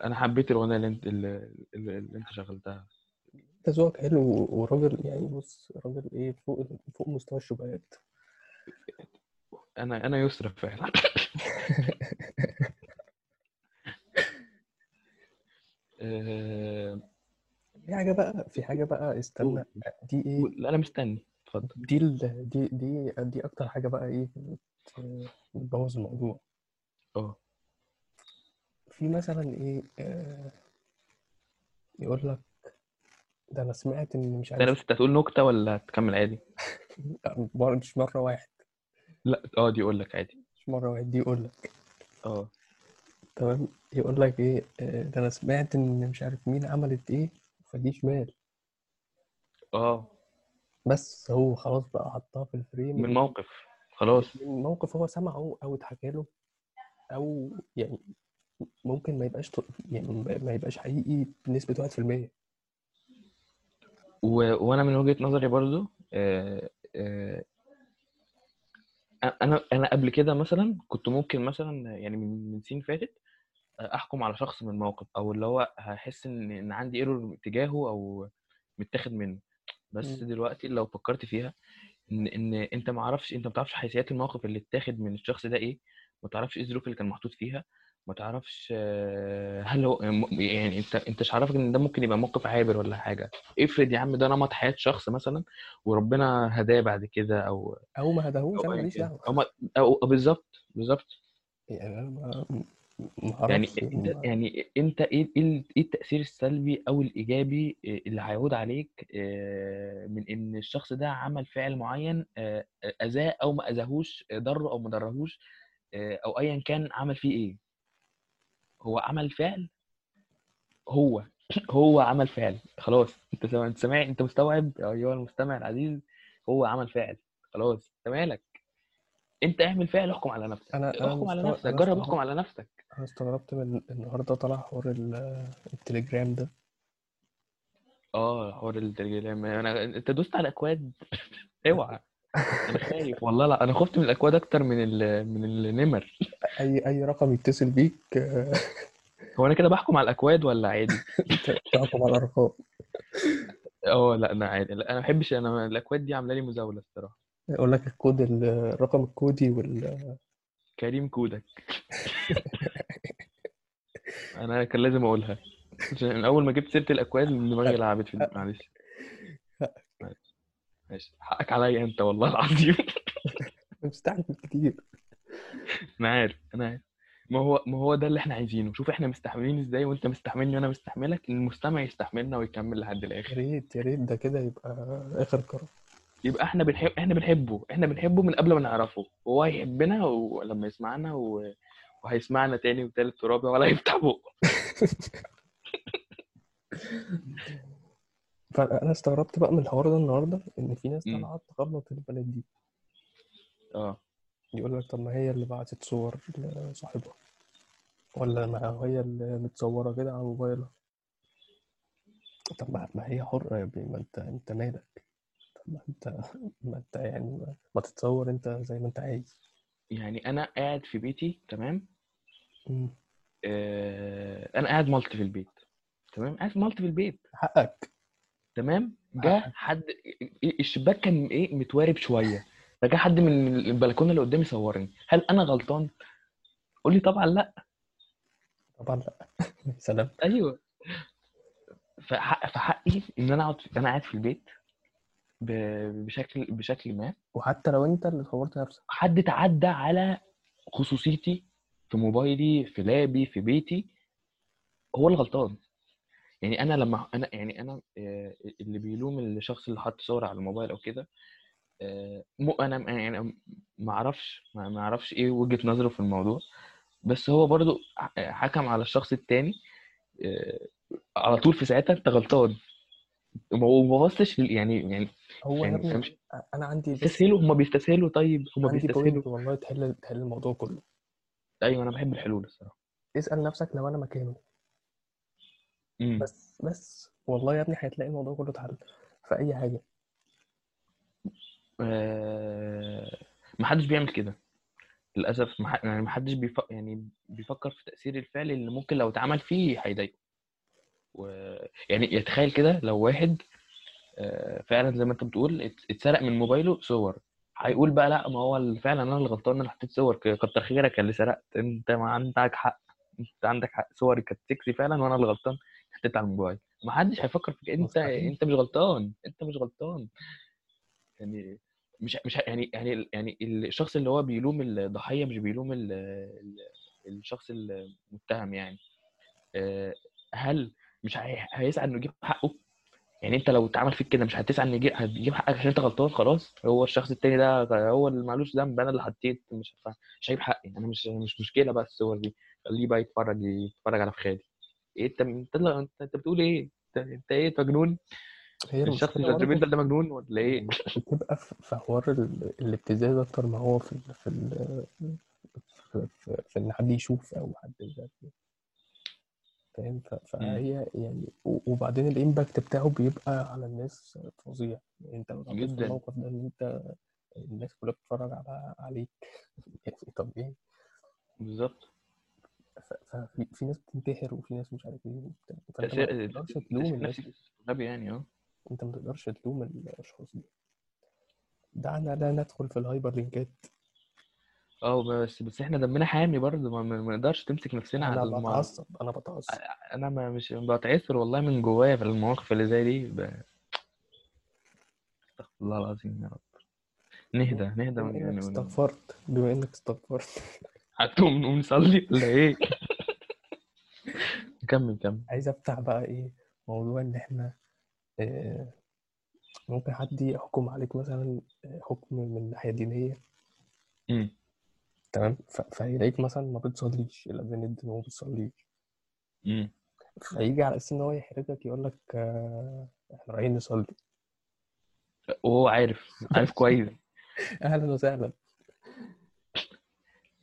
[SPEAKER 2] أنا حبيت الأغنية اللي انت اللي, اللي أنت شغلتها.
[SPEAKER 1] انت ذوقك حلو وراجل يعني بص راجل إيه فوق فوق مستوى الشبهات.
[SPEAKER 2] أنا أنا يسرى فعلا. *laughs* آه،
[SPEAKER 1] في حاجة بقى في حاجة بقى استنى دي
[SPEAKER 2] إيه. لا أنا مستني. اتفضل.
[SPEAKER 1] دي ال... دي دي دي أكتر حاجة بقى إيه بت- بتبوظ الموضوع.
[SPEAKER 2] آه.
[SPEAKER 1] في مثلا إيه آه يقول لك ده أنا سمعت إن مش
[SPEAKER 2] ده
[SPEAKER 1] عارف
[SPEAKER 2] بس أنت هتقول نكتة ولا هتكمل عادي؟ *laughs*
[SPEAKER 1] مش مرة واحد.
[SPEAKER 2] لا آه دي أقول لك عادي.
[SPEAKER 1] مش مرة واحد دي يقول لك.
[SPEAKER 2] آه.
[SPEAKER 1] تمام؟ يقول لك إيه آه ده أنا سمعت إن مش عارف مين عملت إيه فدي شمال.
[SPEAKER 2] آه.
[SPEAKER 1] بس هو خلاص بقى حطها في الفريم.
[SPEAKER 2] من موقف خلاص.
[SPEAKER 1] من موقف هو سمعه أو اتحكى له أو يعني ممكن ما يبقاش ط- يعني ما يبقاش حقيقي بنسبة واحد في المية
[SPEAKER 2] و... وأنا من وجهة نظري برضو آه... آه... أنا أنا قبل كده مثلا كنت ممكن مثلا يعني من من سنين فاتت أحكم على شخص من موقف أو اللي هو هحس إن إن عندي ايرور تجاهه أو متاخد منه بس
[SPEAKER 1] مم.
[SPEAKER 2] دلوقتي لو فكرت فيها إن إن أنت ما عرفش أنت ما تعرفش حيثيات الموقف اللي اتاخد من الشخص ده إيه ما تعرفش إيه الظروف اللي كان محطوط فيها ما تعرفش آه، هل هو يعني انت انت مش عارفك ان ده ممكن يبقى موقف عابر ولا حاجة. افرض يا عم ده نمط حياة شخص مثلا وربنا هداه بعد كده أو
[SPEAKER 1] أو ما هداهوش
[SPEAKER 2] أنا
[SPEAKER 1] ماليش دعوة.
[SPEAKER 2] أو ما- أو بالظبط بالظبط.
[SPEAKER 1] يعني أنا ما
[SPEAKER 2] يعني
[SPEAKER 1] أعرفش.
[SPEAKER 2] انت يعني انت إيه إيه إيه التأثير السلبي أو الإيجابي اللي هيعود عليك آه، من إن الشخص ده عمل فعل معين آه، أذاه أو ما أذاهوش ضره أو ما ضرهوش آه، أو ايا كان عمل فيه إيه؟ هو عمل فعل؟ هو. *clears throat* هو عمل فعل. خلاص. انت سامع انت سامع انت مستوعب؟ ايها المستمع العزيز. هو عمل فعل. خلاص. انت مالك انت اعمل فعل احكم على نفسك.
[SPEAKER 1] أنا
[SPEAKER 2] احكم على
[SPEAKER 1] مستوعب
[SPEAKER 2] نفسك. جرب احكم
[SPEAKER 1] استغربت
[SPEAKER 2] على نفسك.
[SPEAKER 1] أنا استغربت من النهارده طلع حوار ال- التليجرام ده.
[SPEAKER 2] آه حوار التليجرام. أنا أنت دوست على الاكواد *laughs* اوعى. أنا خايف. والله لا أنا خفت من الأكواد أكتر من ال... من النمر
[SPEAKER 1] أي أي رقم يتصل بيك.
[SPEAKER 2] هو أنا كده بحكم على الأكواد ولا عادي؟ *laughs*
[SPEAKER 1] تحكم على الأرقام.
[SPEAKER 2] آه لا أنا عادي. لا أنا ما بحبش أنا الأكواد دي عاملة لي مزاولة الصراحة.
[SPEAKER 1] يقول لك الكود ال- الرقم الكودي وال
[SPEAKER 2] كريم كودك. *laughs* أنا كان لازم أقولها. عشان أول ما جبت سيرة الأكواد دماغي لعبت في معلش. ماشي. حقك عليا انت والله العظيم. *laughs*
[SPEAKER 1] مستعجل كتير.
[SPEAKER 2] أنا عارف أنا عارف. ما هو ما هو ده اللي إحنا عايزينه. شوف إحنا مستحملين إزاي وأنت مستحملني وأنا مستحملك. المستمع يستحملنا ويكمل لحد
[SPEAKER 1] يا
[SPEAKER 2] الآخر
[SPEAKER 1] ريت يا ريت. ده كده يبقى آخر قرار.
[SPEAKER 2] يبقى إحنا بنحب إحنا بنحبه. إحنا بنحبه من قبل ما نعرفه. وهو هيحبنا ولما يسمعنا و... وهيسمعنا تاني وتالت ورابع ولا هيفتح بقه. *laughs*
[SPEAKER 1] فأنا استغربت بقى من الحوار ده النهارده إن في ناس. طالعة تغلط البنات دي.
[SPEAKER 2] آه.
[SPEAKER 1] يقول لك طب ما هي اللي بعتت صور لصاحبها ولا ما هي اللي متصورة كده على موبايلها. طب ما هي حرة يا ابني ما أنت أنت مالك؟ طب ما أنت ما أنت يعني ما, تتصور أنت زي ما أنت عايز.
[SPEAKER 2] يعني أنا قاعد في بيتي تمام. آه... أنا قاعد مالتي في البيت تمام؟ قاعد مالتي في البيت.
[SPEAKER 1] حقك.
[SPEAKER 2] تمام؟ جه حد الشباك كان إيه متوارب شوية. فجاء حد من البلكونة اللي قدامي صورني. هل أنا غلطان؟ قول لي طبعا لأ.
[SPEAKER 1] طبعا لأ. *laughs* سلام.
[SPEAKER 2] أيوه. فحق فحقي إن أنا أقعد أنا قاعد في البيت بشكل بشكل ما.
[SPEAKER 1] وحتى لو أنت اللي صورت نفسك.
[SPEAKER 2] حد تعدى على خصوصيتي في موبايلي في لابي في بيتي هو اللي غلطان. يعني أنا لما أنا يعني أنا اللي بيلوم الشخص اللي حط صور على الموبايل أو كده مو أنا يعني ما أعرفش ما أعرفش إيه وجهة نظره في الموضوع بس هو برضو حكم على الشخص التاني على طول في ساعتها أنت غلطان. وما لل- يعني يعني
[SPEAKER 1] هو يا
[SPEAKER 2] يعني
[SPEAKER 1] ابني أنا عندي
[SPEAKER 2] بيستسهلوا هم بيستسهلوا؟ طيب هم بيستسهلوا؟
[SPEAKER 1] والله تحل تحل الموضوع كله.
[SPEAKER 2] أيوه أنا بحب الحلول الصراحة.
[SPEAKER 1] اسأل نفسك لو أنا مكانه.
[SPEAKER 2] امم
[SPEAKER 1] بس بس. والله يا ابني هتلاقي الموضوع كله اتحل في أي حاجة.
[SPEAKER 2] آه... ما حدش بيعمل كده. للأسف ما ح- يعني ما حدش بيف... يعني بيفكر في تأثير الفعل اللي ممكن لو اتعمل فيه هيضايقه. و... يعني يتخيل كده لو واحد آه، فعلا زي ما انت بتقول ات- اتسرق من موبايله صور. هيقول بقى لأ ما هو ال- فعلا أنا اللي غلطان أنا حطيت صور. ك- كتر خيرك اللي سرقت. انت ما عندك حق. انت عندك حق. صوري كانت سكسي فعلا وأنا اللي غلطان. حطيت على الموبايل. ما حدش هيفكر في كده انت. انت مش غلطان. انت مش غلطان. يعني مش مش يعني يعني يعني الشخص اللي هو بيلوم الضحية مش بيلوم ال- ال- الشخص المتهم يعني. آه، هل مش هي- هيسعى إنه يجيب حقه؟ يعني انت لو اتعمل فيك كده مش هتسعى ان يجي- هتجيب حقك عشان انت غلطان؟ خلاص. هو الشخص التاني ده هو اللي معلوش ذنب. أنا اللي حطيت. مش مش هجيب حقي. أنا مش مش مشكلة بقى الصور دي. خليه بقى يتفرج يتفرج على فخادي إيه أنت أنت انت, أنت بتقول إيه؟ أنت, أنت إيه أنت مجنون؟
[SPEAKER 1] هي
[SPEAKER 2] الشخص قدام ده مجنون ولا إيه؟
[SPEAKER 1] بتبقى في حوار ال- الابتزاز أكتر ما هو في ال- في ال- في, في, في إن حد يشوف أو حد فاهم؟ فهي يعني وبعدين الامباكت بتاعه بيبقى على الناس فظيع. يعني أنت لو
[SPEAKER 2] جدا.
[SPEAKER 1] الموقف ده إن أنت الناس كلها بتتفرج على عليك. *laughs* يعني طب إيه؟
[SPEAKER 2] بالظبط.
[SPEAKER 1] ففي في ناس بتنتحر وفي ناس مش عارف إيه وبتاع.
[SPEAKER 2] فأنت
[SPEAKER 1] ما تقدرش تلوم الناس.
[SPEAKER 2] غبي يعني آه.
[SPEAKER 1] انت ما تقدرش تلوم الأشخاص دي. دعنا لا ندخل في ال hyperlink
[SPEAKER 2] ات. آه بس بس إحنا دمنا حامي برضه ما نقدرش نمسك نفسنا
[SPEAKER 1] أنا
[SPEAKER 2] على الم...
[SPEAKER 1] بتعصب أنا بتعصب.
[SPEAKER 2] أنا ما مش بتعثر والله من جوايا في المواقف اللي زي دي ب... استغفر الله العظيم يا رب. نهدى نهدى
[SPEAKER 1] بما
[SPEAKER 2] من-
[SPEAKER 1] إنك
[SPEAKER 2] يعني
[SPEAKER 1] استغفرت بما إنك استغفرت. *laughs*
[SPEAKER 2] هتقوم نقوم نصلي ولا إيه؟ *laughs* كمل كمل.
[SPEAKER 1] عايز أفتح بقى إيه موضوع إن إحنا آه، ممكن حد يحكم عليك مثلا آه، حكم من ناحية دينية
[SPEAKER 2] امم
[SPEAKER 1] تمام؟ فيلاقيك مثلا ما بتصليش الأذان يدن وما بتصليش. فيجي على أساس إن هو يحرجك يقول لك آه، إحنا رايحين نصلي.
[SPEAKER 2] وهو عارف عارف كويس. *laughs*
[SPEAKER 1] أهلا وسهلا.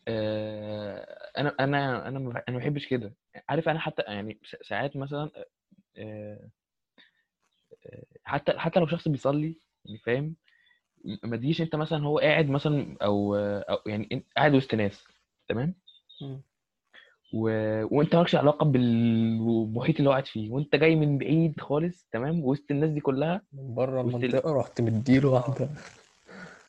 [SPEAKER 2] أنا أنا أنا ما أنا ما بحبش كده. عارف أنا حتى يعني ساعات مثلا آه، آه، حتى حتى لو شخص بيصلي يعني فاهم ما تجيش أنت مثلا هو قاعد مثلا أو أو يعني قاعد وسط ناس تمام؟ و... وأنت مالكش علاقة بالمحيط اللي هو قاعد فيه وأنت جاي من بعيد خالص تمام؟ وسط الناس دي كلها
[SPEAKER 1] من بره
[SPEAKER 2] وسط ال-
[SPEAKER 1] رحت مديله واحدة.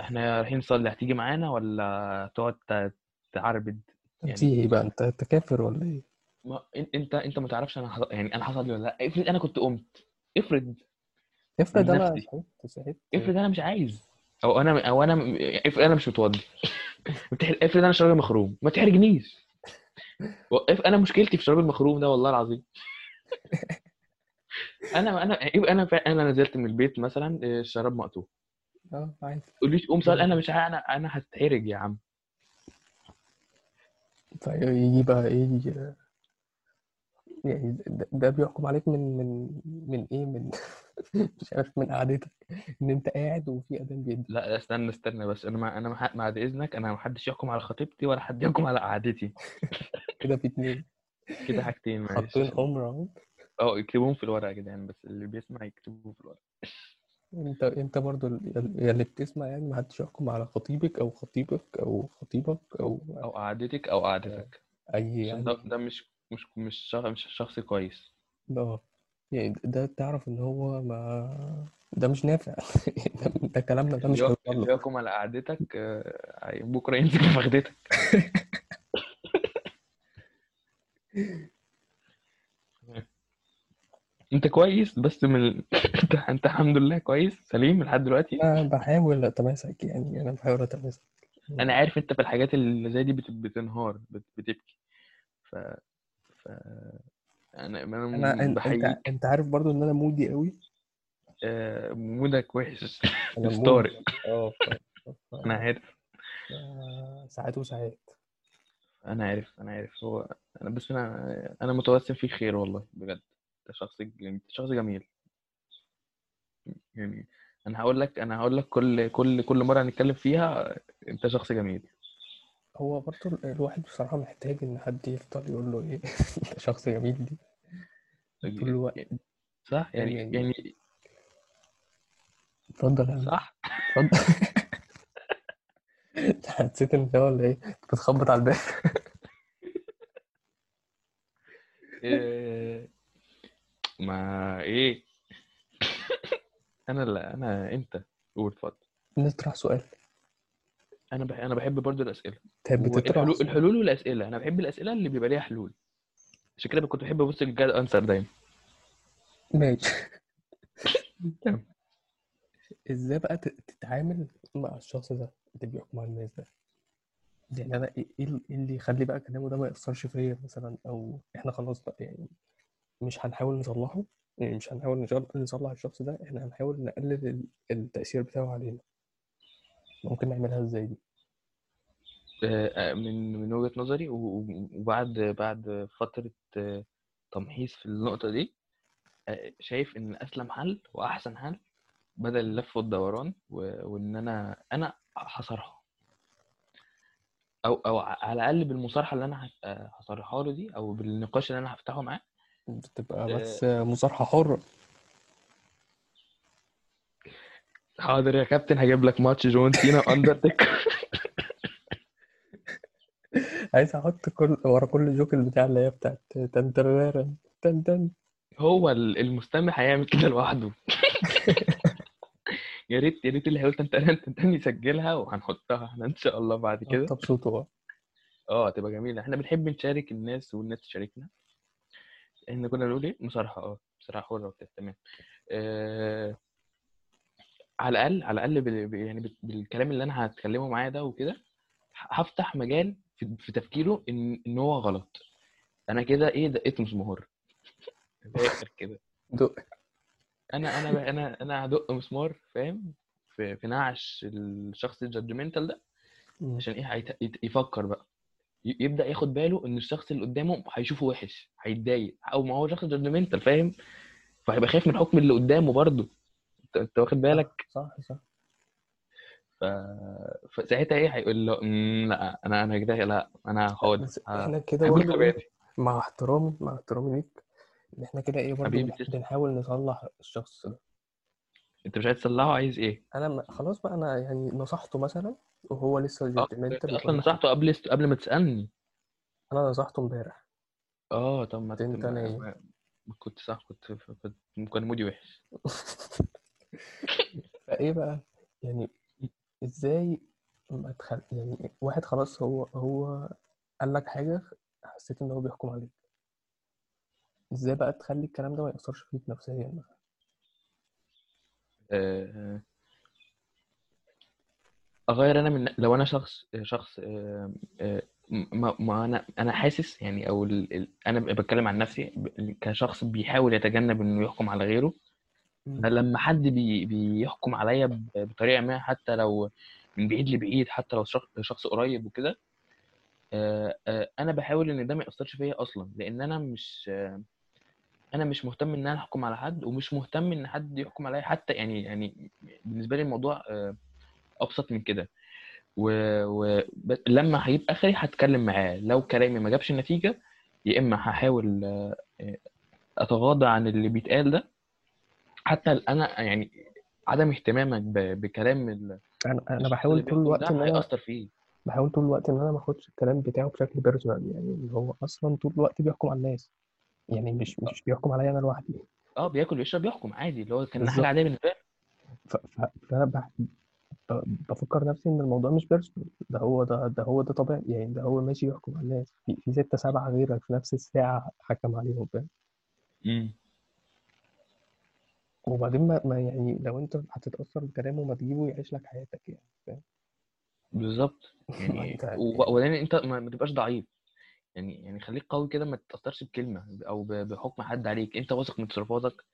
[SPEAKER 2] إحنا رايحين نصلي هتيجي معانا ولا تقعد ت- تعربد يعني
[SPEAKER 1] إيه بقى؟ أنت أنت كافر ولا إيه؟
[SPEAKER 2] ما انت إنت ما تعرفش أنا حص... يعني أنا حصل لي ولا لأ. افرض أنا كنت قمت. افرض
[SPEAKER 1] افرض
[SPEAKER 2] نفسي.
[SPEAKER 1] صحيت صحيت.
[SPEAKER 2] افرض أنا مش عايز. أو أنا أو أنا افرض أنا مش متوضي. *laughs* افرض أنا شرايي مخروم. ما تحرجنيش. وقف أنا مشكلتي في الشراب المخروم ده والله العظيم. *laughs* أنا أنا يبقى أنا أنا نزلت من البيت مثلا آه، الشراب مقطوع.
[SPEAKER 1] آه عادي.
[SPEAKER 2] تقوليش قوم سؤال أنا مش أنا أنا هتحرج يا عم.
[SPEAKER 1] فيجي بقى إيه يعني ده, ده بيحكم عليك من من من إيه من *laughs* مش عارف من قعدتك إن أنت قاعد وفي أذان بيدي.
[SPEAKER 2] لا استنى استنى بس أنا ما أنا بعد إذنك أنا ما حدش يحكم على خطيبتي ولا حد يحكم على قعدتي. *laughs*
[SPEAKER 1] كده في اتنين.
[SPEAKER 2] كده حاجتين معلش عشان-
[SPEAKER 1] حمر أهو.
[SPEAKER 2] أه اكتبوهم في الورقة يا جدعان بس اللي بيسمع يكتبوهم في الورقة.
[SPEAKER 1] انت انت برضو ال- اللي بتسمع يعني محدش يحكم على خطيبك أو خطيبك أو خطيبك أو
[SPEAKER 2] أو قعدتك أو قعدتك.
[SPEAKER 1] أي
[SPEAKER 2] عشان
[SPEAKER 1] يعني.
[SPEAKER 2] ده, ده مش مش مش شخص مش شخص كويس.
[SPEAKER 1] آه. يعني ده تعرف إن هو ما ده مش نافع. *laughs* ده, ده كلامنا ده مش
[SPEAKER 2] اللي
[SPEAKER 1] هيوصل
[SPEAKER 2] يحكم- اللي يحكم على قعدتك آه، بكرة يمسك في فخدتك انت كويس بس من ال- *laughs* انت انت الحمد لله كويس سليم لحد دلوقتي.
[SPEAKER 1] أنا بحاول اتماسك يعني أنا بحاول اتماسك.
[SPEAKER 2] أنا عارف انت في الحاجات اللي زي دي بت- بتنهار بت- بتبكي. ف ف أنا
[SPEAKER 1] أنا
[SPEAKER 2] أنا
[SPEAKER 1] أن- انت انت عارف برضو ان أنا مودي قوي؟
[SPEAKER 2] آه، مودك وحش. *laughs* *laughs* طارق.
[SPEAKER 1] آه
[SPEAKER 2] أنا عارف.
[SPEAKER 1] ساعات وساعات.
[SPEAKER 2] أنا عارف أنا عارف. هو أنا بس أنا أنا متوسم فيك خير والله بجد. انت شخص انت شخص جميل. يعني أنا هقول لك أنا هقول لك كل كل كل مرة هنتكلم فيها انت شخص جميل.
[SPEAKER 1] هو برضو ال- الواحد بصراحة محتاج ان حد يفضل يقول له إيه *laughs* انت شخص جميل دي. طول الوقت.
[SPEAKER 2] صح؟ يعني
[SPEAKER 1] يعني-
[SPEAKER 2] يعني
[SPEAKER 1] اتفضل يا عم.
[SPEAKER 2] صح؟
[SPEAKER 1] اتفضل. *laughs* حسيت ان هو ولا إيه بتخبط على الباب. *laughs*
[SPEAKER 2] إيه، ما إيه؟ أنا لا أنا انت قول اتفضل.
[SPEAKER 1] نطرح سؤال.
[SPEAKER 2] أنا بح... أنا بحب برضو الأسئلة.
[SPEAKER 1] تحب تطرح؟
[SPEAKER 2] والحلول
[SPEAKER 1] سؤال؟
[SPEAKER 2] الحلول والأسئلة. أنا بحب الأسئلة اللي بيبقى ليها حلول. عشان كده كنت بحب أبص للجاد أنسر دايما.
[SPEAKER 1] ماشي. إزاي بقى تتعامل مع الشخص ده؟ اللي بيحكم على الناس ده. يعني أنا إيه إيه اللي يخلي بقى كلامه ده ما يأثرش فيا مثلا؟ أو إحنا خلاص بقى يعني مش هنحاول نصلحه يعني مش هنحاول نصلح الشخص ده إحنا هنحاول نقلل ال- التأثير بتاعه علينا. ممكن نعملها إزاي دي؟
[SPEAKER 2] آه، آه، من من وجهة نظري وبعد بعد فترة آه، تمحيص في النقطة دي شايف إن أسلم حل وأحسن حل بدل اللف والدوران وإن أنا أنا هصارحه. أو أو على الأقل بالمصارحة اللي أنا هصارحها له دي أو بالنقاش اللي أنا هفتحه معاه
[SPEAKER 1] بتبقى
[SPEAKER 2] آه.
[SPEAKER 1] بس مصارحة حرة.
[SPEAKER 2] حاضر يا كابتن هجيب لك ماتش جون سينا أندرتيكر *laughs*
[SPEAKER 1] عايز أحط كل ورا كل جوك البتاع اللي هي بتاعت تن تن تن
[SPEAKER 2] هو ال- المستمع هيعمل كده لوحده. *laughs* يا ريت يا ريت اللي هيقول انت انت انت يسجلها وهنحطها إحنا إن شاء الله بعد كده.
[SPEAKER 1] طب صوته
[SPEAKER 2] آه تبقى جميلة. إحنا بنحب نشارك الناس والناس تشاركنا. إحنا كنا بنقول إيه؟ مصارحة آه مصارحة حرة وكده تمام. آه... على الأقل على الأقل بال... ب- يعني بال- بالكلام اللي أنا هتكلمه معاه ده وكده هفتح مجال في, في تفكيره إن إن هو غلط. أنا كده إيه دقيت مسمار *laughs* من الآخر كده.
[SPEAKER 1] دق.
[SPEAKER 2] أنا أنا أنا أنا هدق مسمار فاهم؟ في في نعش الشخص ال judgmental
[SPEAKER 1] ده.
[SPEAKER 2] عشان إيه؟ يفكر بقى. يبدأ ياخد باله إن الشخص اللي قدامه هيشوفه وحش هيتضايق أو ما هو شخص judgmental فاهم؟ فهيبقى خايف من حكم اللي قدامه برضه. انت أنت واخد بالك؟
[SPEAKER 1] صح صح.
[SPEAKER 2] ف... فساعتها إيه هيقول له؟ "أمم، لأ أنا أنا كده لأ أنا هقعد
[SPEAKER 1] بس
[SPEAKER 2] ه-
[SPEAKER 1] إحنا كده برضه إيه، مع احترامي مع احترامي ليك إن إحنا كده إيه برضه. بنحاول نصلح الشخص ده.
[SPEAKER 2] أنت مش عايز تصلحه عايز
[SPEAKER 1] إيه؟ أنا خلاص بقى أنا يعني نصحته مثلا وهو لسه
[SPEAKER 2] آه
[SPEAKER 1] جادجمنتال
[SPEAKER 2] أصلا نصحته قبل قبل ما تسألني.
[SPEAKER 1] أنا نصحته امبارح.
[SPEAKER 2] آه طب ما أنت
[SPEAKER 1] نايم.
[SPEAKER 2] كنت صح كنت كان مودي وحش. *laughs*
[SPEAKER 1] فإيه بقى؟ يعني إزاي ما تخل... يعني واحد خلاص هو هو قال لك حاجة حسيت إن هو بيحكم عليك. إزاي بقى تخلي الكلام ده ما يأثرش فيك نفسيا؟ مثلا
[SPEAKER 2] آه، أغير أنا من لو أنا شخص شخص آه، آه، ما, ما أنا أنا حاسس يعني أو ال... ال... أنا بتكلم عن نفسي كشخص بيحاول يتجنب إنه يحكم على غيره. لما حد بي... بيحكم عليا بطريقة ما حتى لو من بعيد لبعيد حتى لو شخص, شخص قريب وكده آه، أنا بحاول إن ده ما يأثرش فيا أصلا لأن أنا مش أنا مش مهتم إن أنا أحكم على حد ومش مهتم إن حد يحكم عليا حتى يعني يعني بالنسبة لي الموضوع أبسط من كده. ولما هيبقى آخري هتكلم معاه. لو كلامي ما جابش نتيجه يا إما هحاول آه، أتغاضى عن اللي بيتقال ده. حتى أنا يعني عدم اهتمامك ب- بكلام ال-
[SPEAKER 1] أنا
[SPEAKER 2] أنا
[SPEAKER 1] بحاول طول
[SPEAKER 2] بيحكم
[SPEAKER 1] الوقت إن أنا
[SPEAKER 2] هيأثر فيه.
[SPEAKER 1] بحاول طول الوقت إن أنا ما آخدش الكلام بتاعه بشكل personal يعني اللي هو أصلا طول الوقت بيحكم على الناس. يعني مش مش بيحكم عليا أنا لوحدي.
[SPEAKER 2] آه بياكل ويشرب يحكم عادي. اللي هو كان
[SPEAKER 1] حاجة
[SPEAKER 2] عاديه بالنسبة له
[SPEAKER 1] ف- فأنا ب- بفكر نفسي إن الموضوع مش personal ده هو ده ده هو ده طبيعي يعني ده هو ماشي يحكم على الناس. في في ستة سبعة غيرك في نفس الساعة حكم عليهم فاهم؟
[SPEAKER 2] امم
[SPEAKER 1] وبعدين ما, ما يعني لو أنت هتتأثر بكلامه ما تجيبه يعيش لك حياتك يعني فاهم؟
[SPEAKER 2] بالظبط. *laughs*
[SPEAKER 1] ما
[SPEAKER 2] يعني
[SPEAKER 1] أنت
[SPEAKER 2] و- وبعدين أنت ما ما تبقاش ضعيف. يعني يعني خليك قوي كده ما تتأثرش بكلمة أو ب- بحكم حد عليك. أنت واثق من تصرفاتك.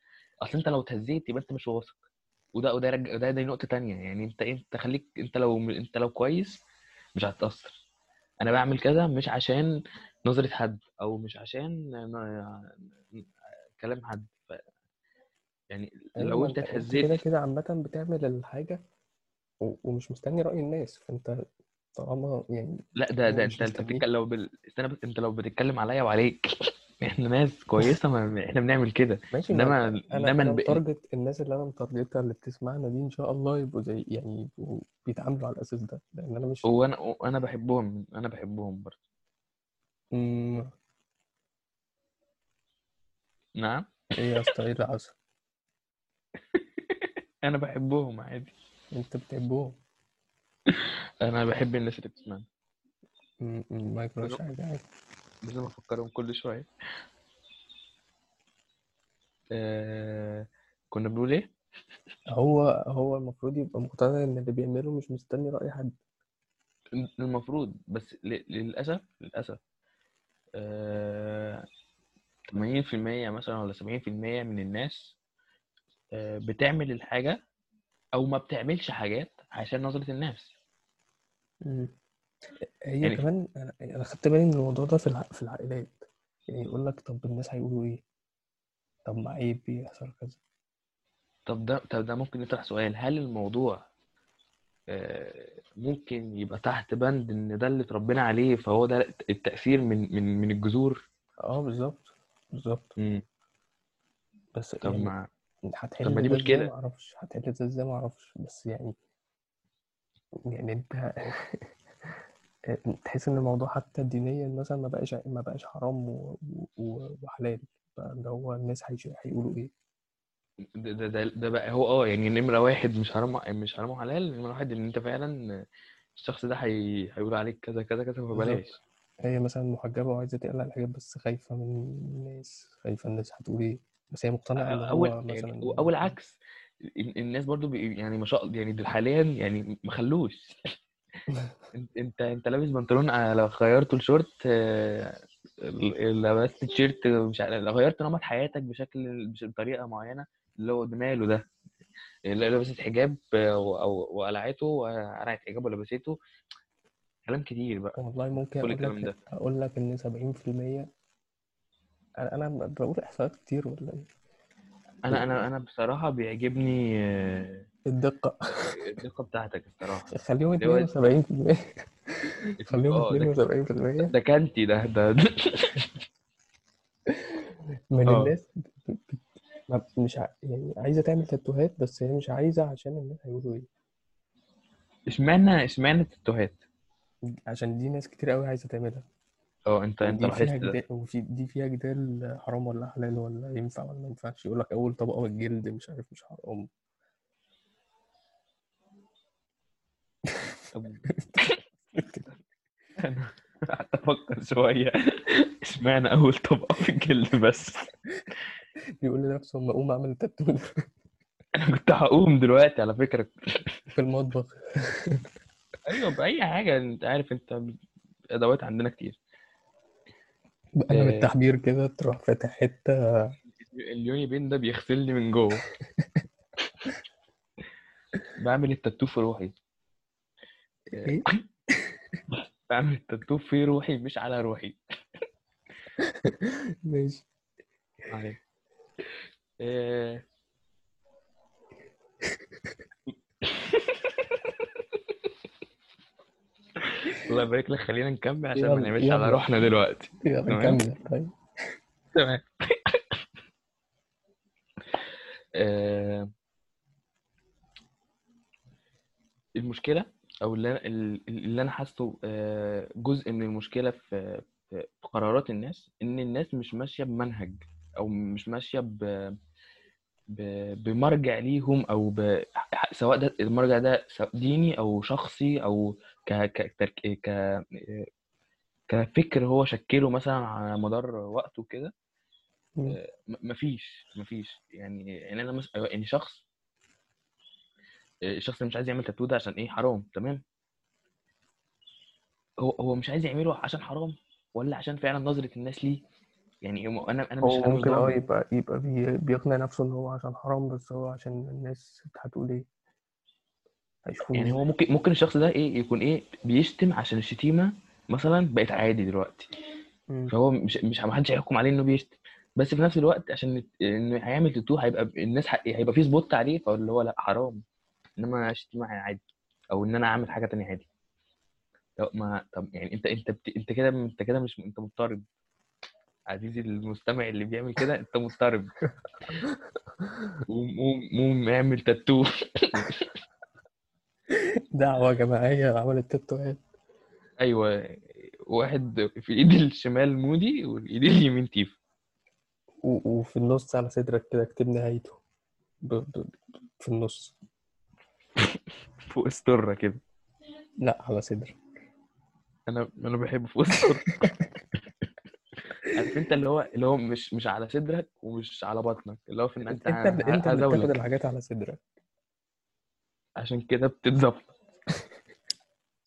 [SPEAKER 2] أصل أنت لو اتهزيت يبقى أنت مش واثق. وده وده يرجع ده دي نقطة تانية. يعني أنت أنت خليك أنت لو أنت لو كويس مش هتتأثر. أنا بعمل كذا مش عشان نظرة حد أو مش عشان كلام حد. ف- يعني
[SPEAKER 1] أيوه
[SPEAKER 2] لو
[SPEAKER 1] أنت أنت كده
[SPEAKER 2] اتهزيت
[SPEAKER 1] كده عامة بتعمل الحاجة و- ومش مستني رأي الناس. فأنت طالما يعني
[SPEAKER 2] لا ده ده أنت
[SPEAKER 1] أنت
[SPEAKER 2] بتتكلم لو بال... استنى بس أنت لو بتتكلم عليا وعليك. *laughs* إحنا ناس كويسة ما إحنا بنعمل كده.
[SPEAKER 1] ماشي ما
[SPEAKER 2] إنما
[SPEAKER 1] إنما
[SPEAKER 2] أنا
[SPEAKER 1] متارجت الناس اللي أنا متارجتها اللي بتسمعنا دي إن شاء الله يبقوا زي يعني يبقوا بيتعاملوا على الأساس ده لأن أنا مش
[SPEAKER 2] وأنا وأنا بحبهم أنا بحبهم برضه.
[SPEAKER 1] مم...
[SPEAKER 2] نعم.
[SPEAKER 1] إيه يا أسطى إيه اللي حصل؟ *laughs*
[SPEAKER 2] أنا بحبهم عادي.
[SPEAKER 1] أنت بتحبهم؟
[SPEAKER 2] أنا بحب الناس اللي بتسمعني
[SPEAKER 1] مم، مم، ما يجراش
[SPEAKER 2] لازم
[SPEAKER 1] حاجة عادي.
[SPEAKER 2] لازم افكرهم كل شوية. آه... كنا بنقول إيه؟
[SPEAKER 1] هو هو المفروض يبقى مقتنع إن اللي بيعمله مش مستني رأي حد.
[SPEAKER 2] المفروض بس ل... للأسف للأسف آه... 80% مثلا ولا 70% من الناس آه... بتعمل الحاجة أو ما بتعملش حاجات عشان نظرة الناس.
[SPEAKER 1] مم. هي
[SPEAKER 2] يعني
[SPEAKER 1] كمان أنا أنا خدت بالي من الموضوع ده في الع... في العائلات. يعني يقول لك طب الناس هيقولوا إيه؟ طب ما عيب بيحصل كذا؟
[SPEAKER 2] طب ده طب ده ممكن نطرح سؤال. هل الموضوع آه، ممكن يبقى تحت بند إن ده اللي اتربينا عليه فهو ده التأثير من من من الجذور؟
[SPEAKER 1] آه بالظبط بالظبط.
[SPEAKER 2] مم.
[SPEAKER 1] بس
[SPEAKER 2] طب
[SPEAKER 1] يعني
[SPEAKER 2] ما طب
[SPEAKER 1] هتحل
[SPEAKER 2] ما دي
[SPEAKER 1] ده إزاي؟
[SPEAKER 2] مشكلة.
[SPEAKER 1] معرفش هتحل ده إزاي؟ معرفش بس يعني يعني أنت *laughs* تحس إن الموضوع حتى دينيا مثلا ما بقاش ما بقاش حرام و... و... وحلال. بقى اللي هو الناس هيش... هيقولوا إيه؟
[SPEAKER 2] ده ده ده, ده بقى هو آه يعني نمرة واحد مش حرام مش حرام وحلال نمرة واحد إن أنت فعلا الشخص ده هي... هيقول عليك كذا كذا كذا فبلاش.
[SPEAKER 1] بالظبط. هي مثلا محجبة وعايزة تقلع الحجاب بس خايفة من الناس خايفة الناس هتقول إيه. بس هي مقتنعة إن
[SPEAKER 2] أول
[SPEAKER 1] هو
[SPEAKER 2] يعني
[SPEAKER 1] مثلا
[SPEAKER 2] أو العكس. ال- الناس برضو بي- يعني ما شاء الله يعني دول حاليا يعني ما خلوش. انت انت لابس بنطلون آه، لو غيرته لشورت آه، لبست تيشيرت مش عارف لو غيرت نمط حياتك بشكل بش- بطريقة معينة اللي هو ماله ده اللي لبست حجاب آه، وقلعته وقلعت حجاب ولبسته كلام كتير بقى.
[SPEAKER 1] والله ممكن
[SPEAKER 2] كل
[SPEAKER 1] أقول
[SPEAKER 2] الكلام
[SPEAKER 1] لك
[SPEAKER 2] ده.
[SPEAKER 1] أقول لك إن 70% أنا أنا بقول إحصائيات كتير ولا إيه؟
[SPEAKER 2] أنا أنا أنا بصراحة بيعجبني آه،
[SPEAKER 1] الدقة.
[SPEAKER 2] الدقة بتاعتك الصراحة.
[SPEAKER 1] خليهم
[SPEAKER 2] اللي هو
[SPEAKER 1] 72% خليهم
[SPEAKER 2] آه ده ده
[SPEAKER 1] 72%
[SPEAKER 2] ده كانتي ده ده. *laughs*
[SPEAKER 1] من
[SPEAKER 2] آه.
[SPEAKER 1] الناس مش ع... يعني عايزة تعمل تاتوهات بس هي مش عايزة عشان الناس هيقولوا إيه.
[SPEAKER 2] اشمعنى اشمعنى التاتوهات؟
[SPEAKER 1] عشان دي ناس كتير قوي عايزة تعملها.
[SPEAKER 2] آه انت انت
[SPEAKER 1] فيها
[SPEAKER 2] لاحظت ده.
[SPEAKER 1] جدال وفي دي فيها جدال حرام ولا حلال ولا ينفع ولا ما ينفعش. يقول لك أول طبقة من الجلد مش عارف مش حرام
[SPEAKER 2] طب *laughs* أنا قعدت أفكر شوية. إشمعنى أول طبقة في الجلد بس؟
[SPEAKER 1] بيقول لنفسه أما أقوم أعمل تاتو *laughs*
[SPEAKER 2] أنا كنت هقوم دلوقتي على فكرة.
[SPEAKER 1] في المطبخ.
[SPEAKER 2] أيوه بأي حاجة. أنت عارف أنت أدوات عندنا كتير.
[SPEAKER 1] أنا
[SPEAKER 2] آه.
[SPEAKER 1] بالتحبير كده تروح فاتح حتة.
[SPEAKER 2] اليوني بين ده بيغسلني من جوه. *laughs* بعمل التاتو في روحي. *laughs* بعمل التاتو في روحي مش على روحي. *laughs*
[SPEAKER 1] ماشي.
[SPEAKER 2] عليك. آه، *laughs* الله يبارك لك. خلينا نكمل عشان ما نعملش على. روحنا دلوقتي.
[SPEAKER 1] يلا. نكمل. طيب.
[SPEAKER 2] تمام. آه، أو اللي أنا اللي أنا حاسه آه، جزء من المشكلة في في قرارات الناس إن الناس مش ماشية بمنهج أو مش ماشية ب بمرجع ليهم أو ب... سواء ده المرجع ده ديني أو شخصي أو ك ك ك كفكر هو شكله مثلا على مدار وقته كده. م- مفيش مفيش يعني يعني أنا مثلا يعني شخص الشخص اللي مش عايز يعمل تاتو ده عشان إيه؟ حرام تمام؟ هو هو مش عايز يعمله عشان حرام ولا عشان فعلا نظرة الناس ليه؟ يعني أنا أنا مش
[SPEAKER 1] هو ممكن
[SPEAKER 2] آه
[SPEAKER 1] يبقى يبقى بي- بيقنع نفسه إن هو عشان حرام بس هو عشان الناس هتقول إيه هيشوفوه
[SPEAKER 2] يعني هو ممكن ممكن الشخص ده إيه؟ يكون إيه؟ بيشتم عشان الشتيمة مثلا بقت عادي دلوقتي.
[SPEAKER 1] مم.
[SPEAKER 2] فهو مش مش محدش هيحكم عليه إنه بيشتم. بس في نفس الوقت عشان انه هيعمل تاتو هيبقى الناس هيبقى في سبوت عليه فاللي هو لأ حرام. انما شتيمة عادي أو إن أنا أعمل حاجة تانية عادي. طب ما طب يعني أنت أنت بت... أنت كده أنت كده مش أنت مضطرب. عزيزي المستمع اللي بيعمل كده أنت مضطرب. *laughs* قوم قوم قوم اعمل تاتو *laughs*
[SPEAKER 1] دعوة جماعية عملت تاتوهات
[SPEAKER 2] أيوه واحد في إيد الشمال مودي والإيد اليمين تيف
[SPEAKER 1] و- وفي النص على صدرك كده اكتب نهايته. ب... ب... في النص. *laughs*
[SPEAKER 2] فوق السرة كده.
[SPEAKER 1] لا على صدرك
[SPEAKER 2] أنا أنا بحب فوق السرة. *laughs* عارف أنت اللي هو اللي هو مش مش على صدرك ومش على بطنك اللي هو في
[SPEAKER 1] إن أنت أنت
[SPEAKER 2] أنت.
[SPEAKER 1] بتاخد الحاجات على صدرك.
[SPEAKER 2] عشان كده بتتظبط.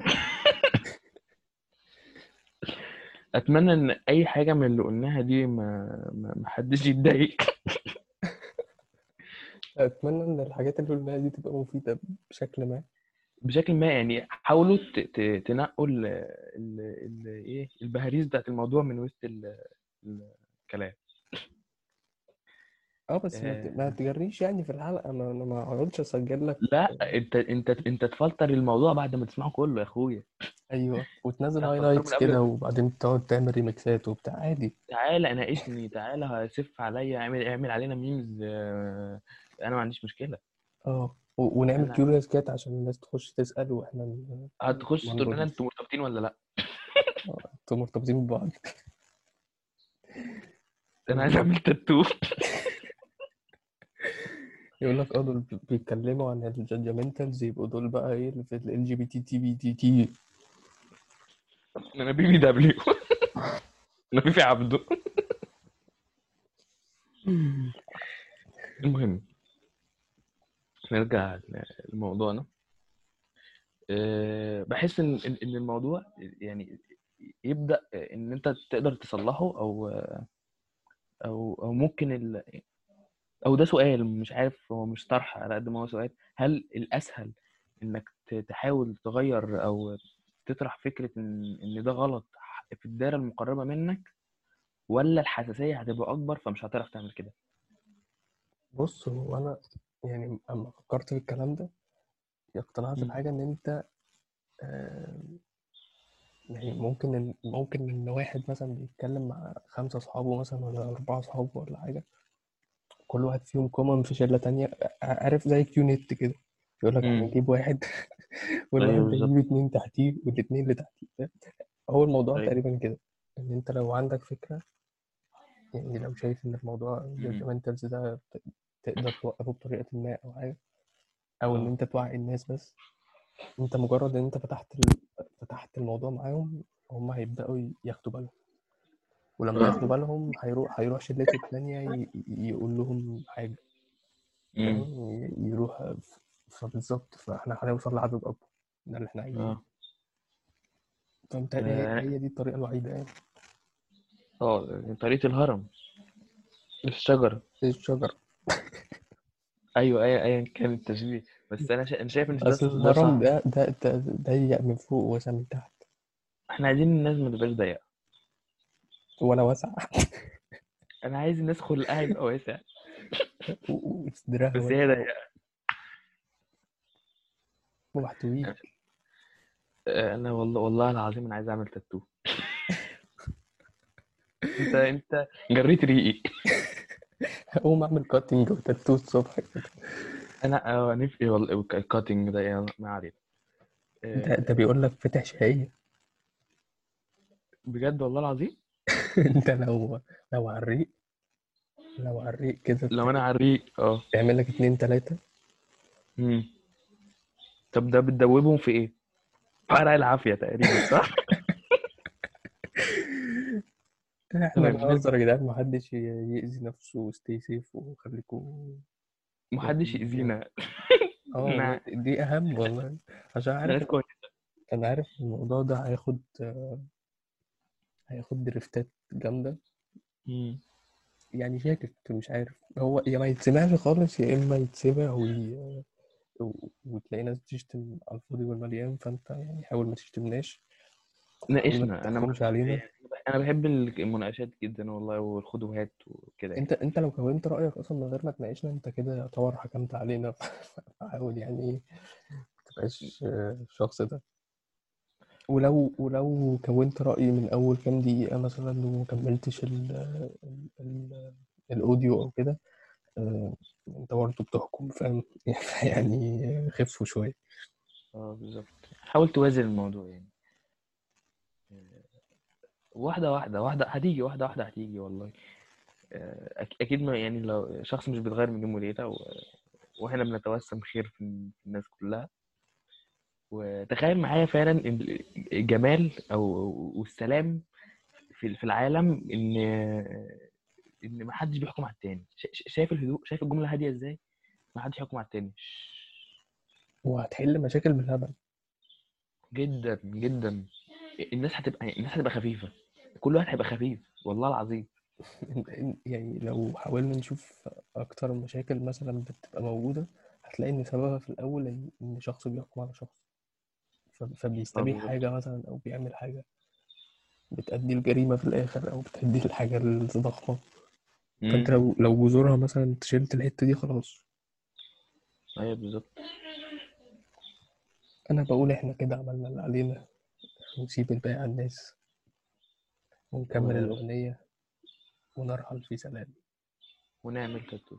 [SPEAKER 2] *laughs* أتمنى إن أي حاجة من اللي قلناها دي ما ما حدش يتضايق.
[SPEAKER 1] أتمنى إن الحاجات اللي قلناها دي تبقى مفيدة بشكل ما.
[SPEAKER 2] بشكل ما يعني حاولوا تنقوا ال ال ال إيه البهاريز بتاعت الموضوع من وسط ال- الكلام.
[SPEAKER 1] آه بس ما,
[SPEAKER 2] آه.
[SPEAKER 1] تجريش يعني في الحلقة. ما أنا ما اقعدش أسجل لك.
[SPEAKER 2] لا أنت أنت أنت تفلتر الموضوع بعد ما تسمعه كله يا أخويا.
[SPEAKER 1] أيوه. وتنزل
[SPEAKER 2] highlights
[SPEAKER 1] كده وبعدين تقعد تعمل ريميكسات وبتاع. عادي.
[SPEAKER 2] تعالى ناقشني تعالى هسف عليا اعمل اعمل علينا memes أنا ما عنديش
[SPEAKER 1] مشكلة. آه. ونعمل Curious Cat عشان الناس تخش تسأل وإحنا
[SPEAKER 2] هتخش
[SPEAKER 1] ما
[SPEAKER 2] تقول لنا. أنتوا مرتبطين ولا لأ؟
[SPEAKER 1] أنتوا مرتبطين ببعض.
[SPEAKER 2] أنا عايز أعمل تاتو.
[SPEAKER 1] يقول لك آه دول بي- بيتكلموا عن الجادجمنتالز يبقوا دول بقى إيه اللي في ال جي بي تي تي بي تي تي
[SPEAKER 2] أنا بي بي دبليو. أنا في عبده المهم. نرجع لموضوعنا أه، بحس ان ان الموضوع يعني يبدأ إن أنت تقدر تصلحه أو أو أو ممكن ال... أو ده سؤال مش عارف هو مش طرح على قد ما هو سؤال. هل الأسهل إنك تحاول تغير أو تطرح فكرة إن إن ده غلط في الدايرة المقربة منك ولا الحساسية هتبقى أكبر فمش هتعرف تعمل كده؟
[SPEAKER 1] بص هو أنا يعني أما فكرت في الكلام ده اقتنعت
[SPEAKER 2] مم.
[SPEAKER 1] بحاجة إن أنت آه، يعني ممكن إن ممكن إن واحد مثلا بيتكلم مع خمسة اصحابه مثلا ولا أربعة اصحابه ولا حاجة كل واحد فيهم common في شلة تانية عارف زي QNet كده يقول لك
[SPEAKER 2] مم.
[SPEAKER 1] هنجيب واحد *laughs* ده
[SPEAKER 2] بالظبط.
[SPEAKER 1] يجيب اتنين تحتيه والاتنين اللي تحتيه فاهم؟ هو الموضوع
[SPEAKER 2] أيوه.
[SPEAKER 1] تقريبا كده إن أنت لو عندك فكرة يعني لو شايف إن الموضوع ده تقدر توقفه بطريقة ما أو حاجة أو إن
[SPEAKER 2] آه.
[SPEAKER 1] أنت توعي الناس بس. أنت مجرد إن أنت فتحت ال... فتحت الموضوع معاهم هم هيبدأوا ياخدوا بالهم. ولما
[SPEAKER 2] آه.
[SPEAKER 1] ياخدوا بالهم هيروح هيروح شلته التانية ي... يقول لهم حاجة. يروح ف- فبالظبط فإحنا هنوصل لعدد اكبر ده اللي إحنا عايزينه.
[SPEAKER 2] آه.
[SPEAKER 1] فأنت هي
[SPEAKER 2] آه،
[SPEAKER 1] هي دي الطريقة الوحيدة يعني.
[SPEAKER 2] آه طريقة الهرم. الشجرة.
[SPEAKER 1] الشجر
[SPEAKER 2] أيوه أيوه ايا كان التشبيه. بس أنا شا... أنا شايف إن
[SPEAKER 1] أصل
[SPEAKER 2] ده
[SPEAKER 1] الهرم ده ده ده ضيق من فوق واسع من تحت.
[SPEAKER 2] إحنا عايزين الناس ما تبقاش ضيقة.
[SPEAKER 1] ولا واسع.
[SPEAKER 2] أنا عايز الناس خلقها يبقى واسع. *laughs*
[SPEAKER 1] وصدرها
[SPEAKER 2] بس هي ضيقة.
[SPEAKER 1] ومحتويين
[SPEAKER 2] آه، أنا والله والله العظيم أنا عايز أعمل تاتو *laughs* أنت أنت جريت ريقي. *laughs* *laughs*
[SPEAKER 1] اقوم اعمل cutting و tattoo الصبح كده
[SPEAKER 2] أنا آه نفسي والله ال cutting ده يعني ما علينا
[SPEAKER 1] ده ده
[SPEAKER 2] آه،
[SPEAKER 1] بيقول لك فاتح شهية
[SPEAKER 2] بجد والله العظيم *laughs*
[SPEAKER 1] انت لو لو على الريق لو على الريق كده
[SPEAKER 2] لو أنا على الريق آه
[SPEAKER 1] تعمل لك اتنين تلاتة
[SPEAKER 2] مم. طب ده بتدوبهم في إيه؟ فرع العافية تقريبا صح؟ *laughs* إحنا
[SPEAKER 1] بنهزر يا جدعان محدش يأذي نفسه وستي سيف وخليكوا
[SPEAKER 2] محدش يأذينا. *laughs* آه
[SPEAKER 1] دي أهم والله. عشان عارف أنا عارف الموضوع ده هياخد هياخد دريفتات جامدة.
[SPEAKER 2] مم.
[SPEAKER 1] يعني شاكك مش عارف. هو يا ما يتسمعش خالص يا إما يتسمع وي... وتلاقي ناس بتشتم على الفاضي والمليان فأنت يعني حاول ما تشتمناش.
[SPEAKER 2] ناقشنا ما
[SPEAKER 1] تحكمش علينا.
[SPEAKER 2] أنا بحب المناقشات جدا والله والخد وهات وكده يعني.
[SPEAKER 1] أنت أنت لو كونت رأيك أصلا من غير ما تناقشنا أنت كده يعتبر حكمت علينا. *laughs* فحاول يعني إيه ما تبقاش الشخص ده. ولو ولو كونت رأي من أول كام دقيقة مثلا ومكملتش ال ال ال الأوديو أو كده آه، أنت برضه بتحكم فاهم؟ *laughs* يعني خفوا شوية.
[SPEAKER 2] آه بالظبط. حاول توازن الموضوع يعني. واحدة واحدة واحدة هتيجي واحدة واحدة هتيجي والله. آه، أك- أكيد ما يعني لو شخص مش بيتغير من يوم وليلة و... وإحنا بنتوسم خير في في الناس كلها. وتخيل معايا فعلا إن الجمال أو والسلام في في العالم إن إن ما حدش بيحكم على التاني. شا- شا- شايف الهدوء؟ شايف الجملة هادية إزاي؟ ما حدش يحكم على التاني.
[SPEAKER 1] وهتحل مشاكل بالهبل.
[SPEAKER 2] جدا جدا. الناس هتبقى الناس هتبقى خفيفة. كل واحد هيبقى خفيف والله العظيم. *laughs*
[SPEAKER 1] يعني لو حاولنا نشوف أكتر المشاكل مثلا بتبقى موجودة هتلاقي إن سببها في الأول إن إن شخص بيحكم على شخص. فبيستبيح حاجة مثلا أو بيعمل حاجة. بتأدي الجريمة في الآخر أو بتأدي الحاجة الضخمة. فأنت
[SPEAKER 2] امم
[SPEAKER 1] لو لو جذورها مثلا شلت الحتة دي خلاص.
[SPEAKER 2] أيوه بالظبط.
[SPEAKER 1] أنا بقول إحنا كده عملنا اللي علينا. ونسيب الباقي على الناس ونكمل. الأغنية ونرحل في سلام
[SPEAKER 2] ونعمل تاتو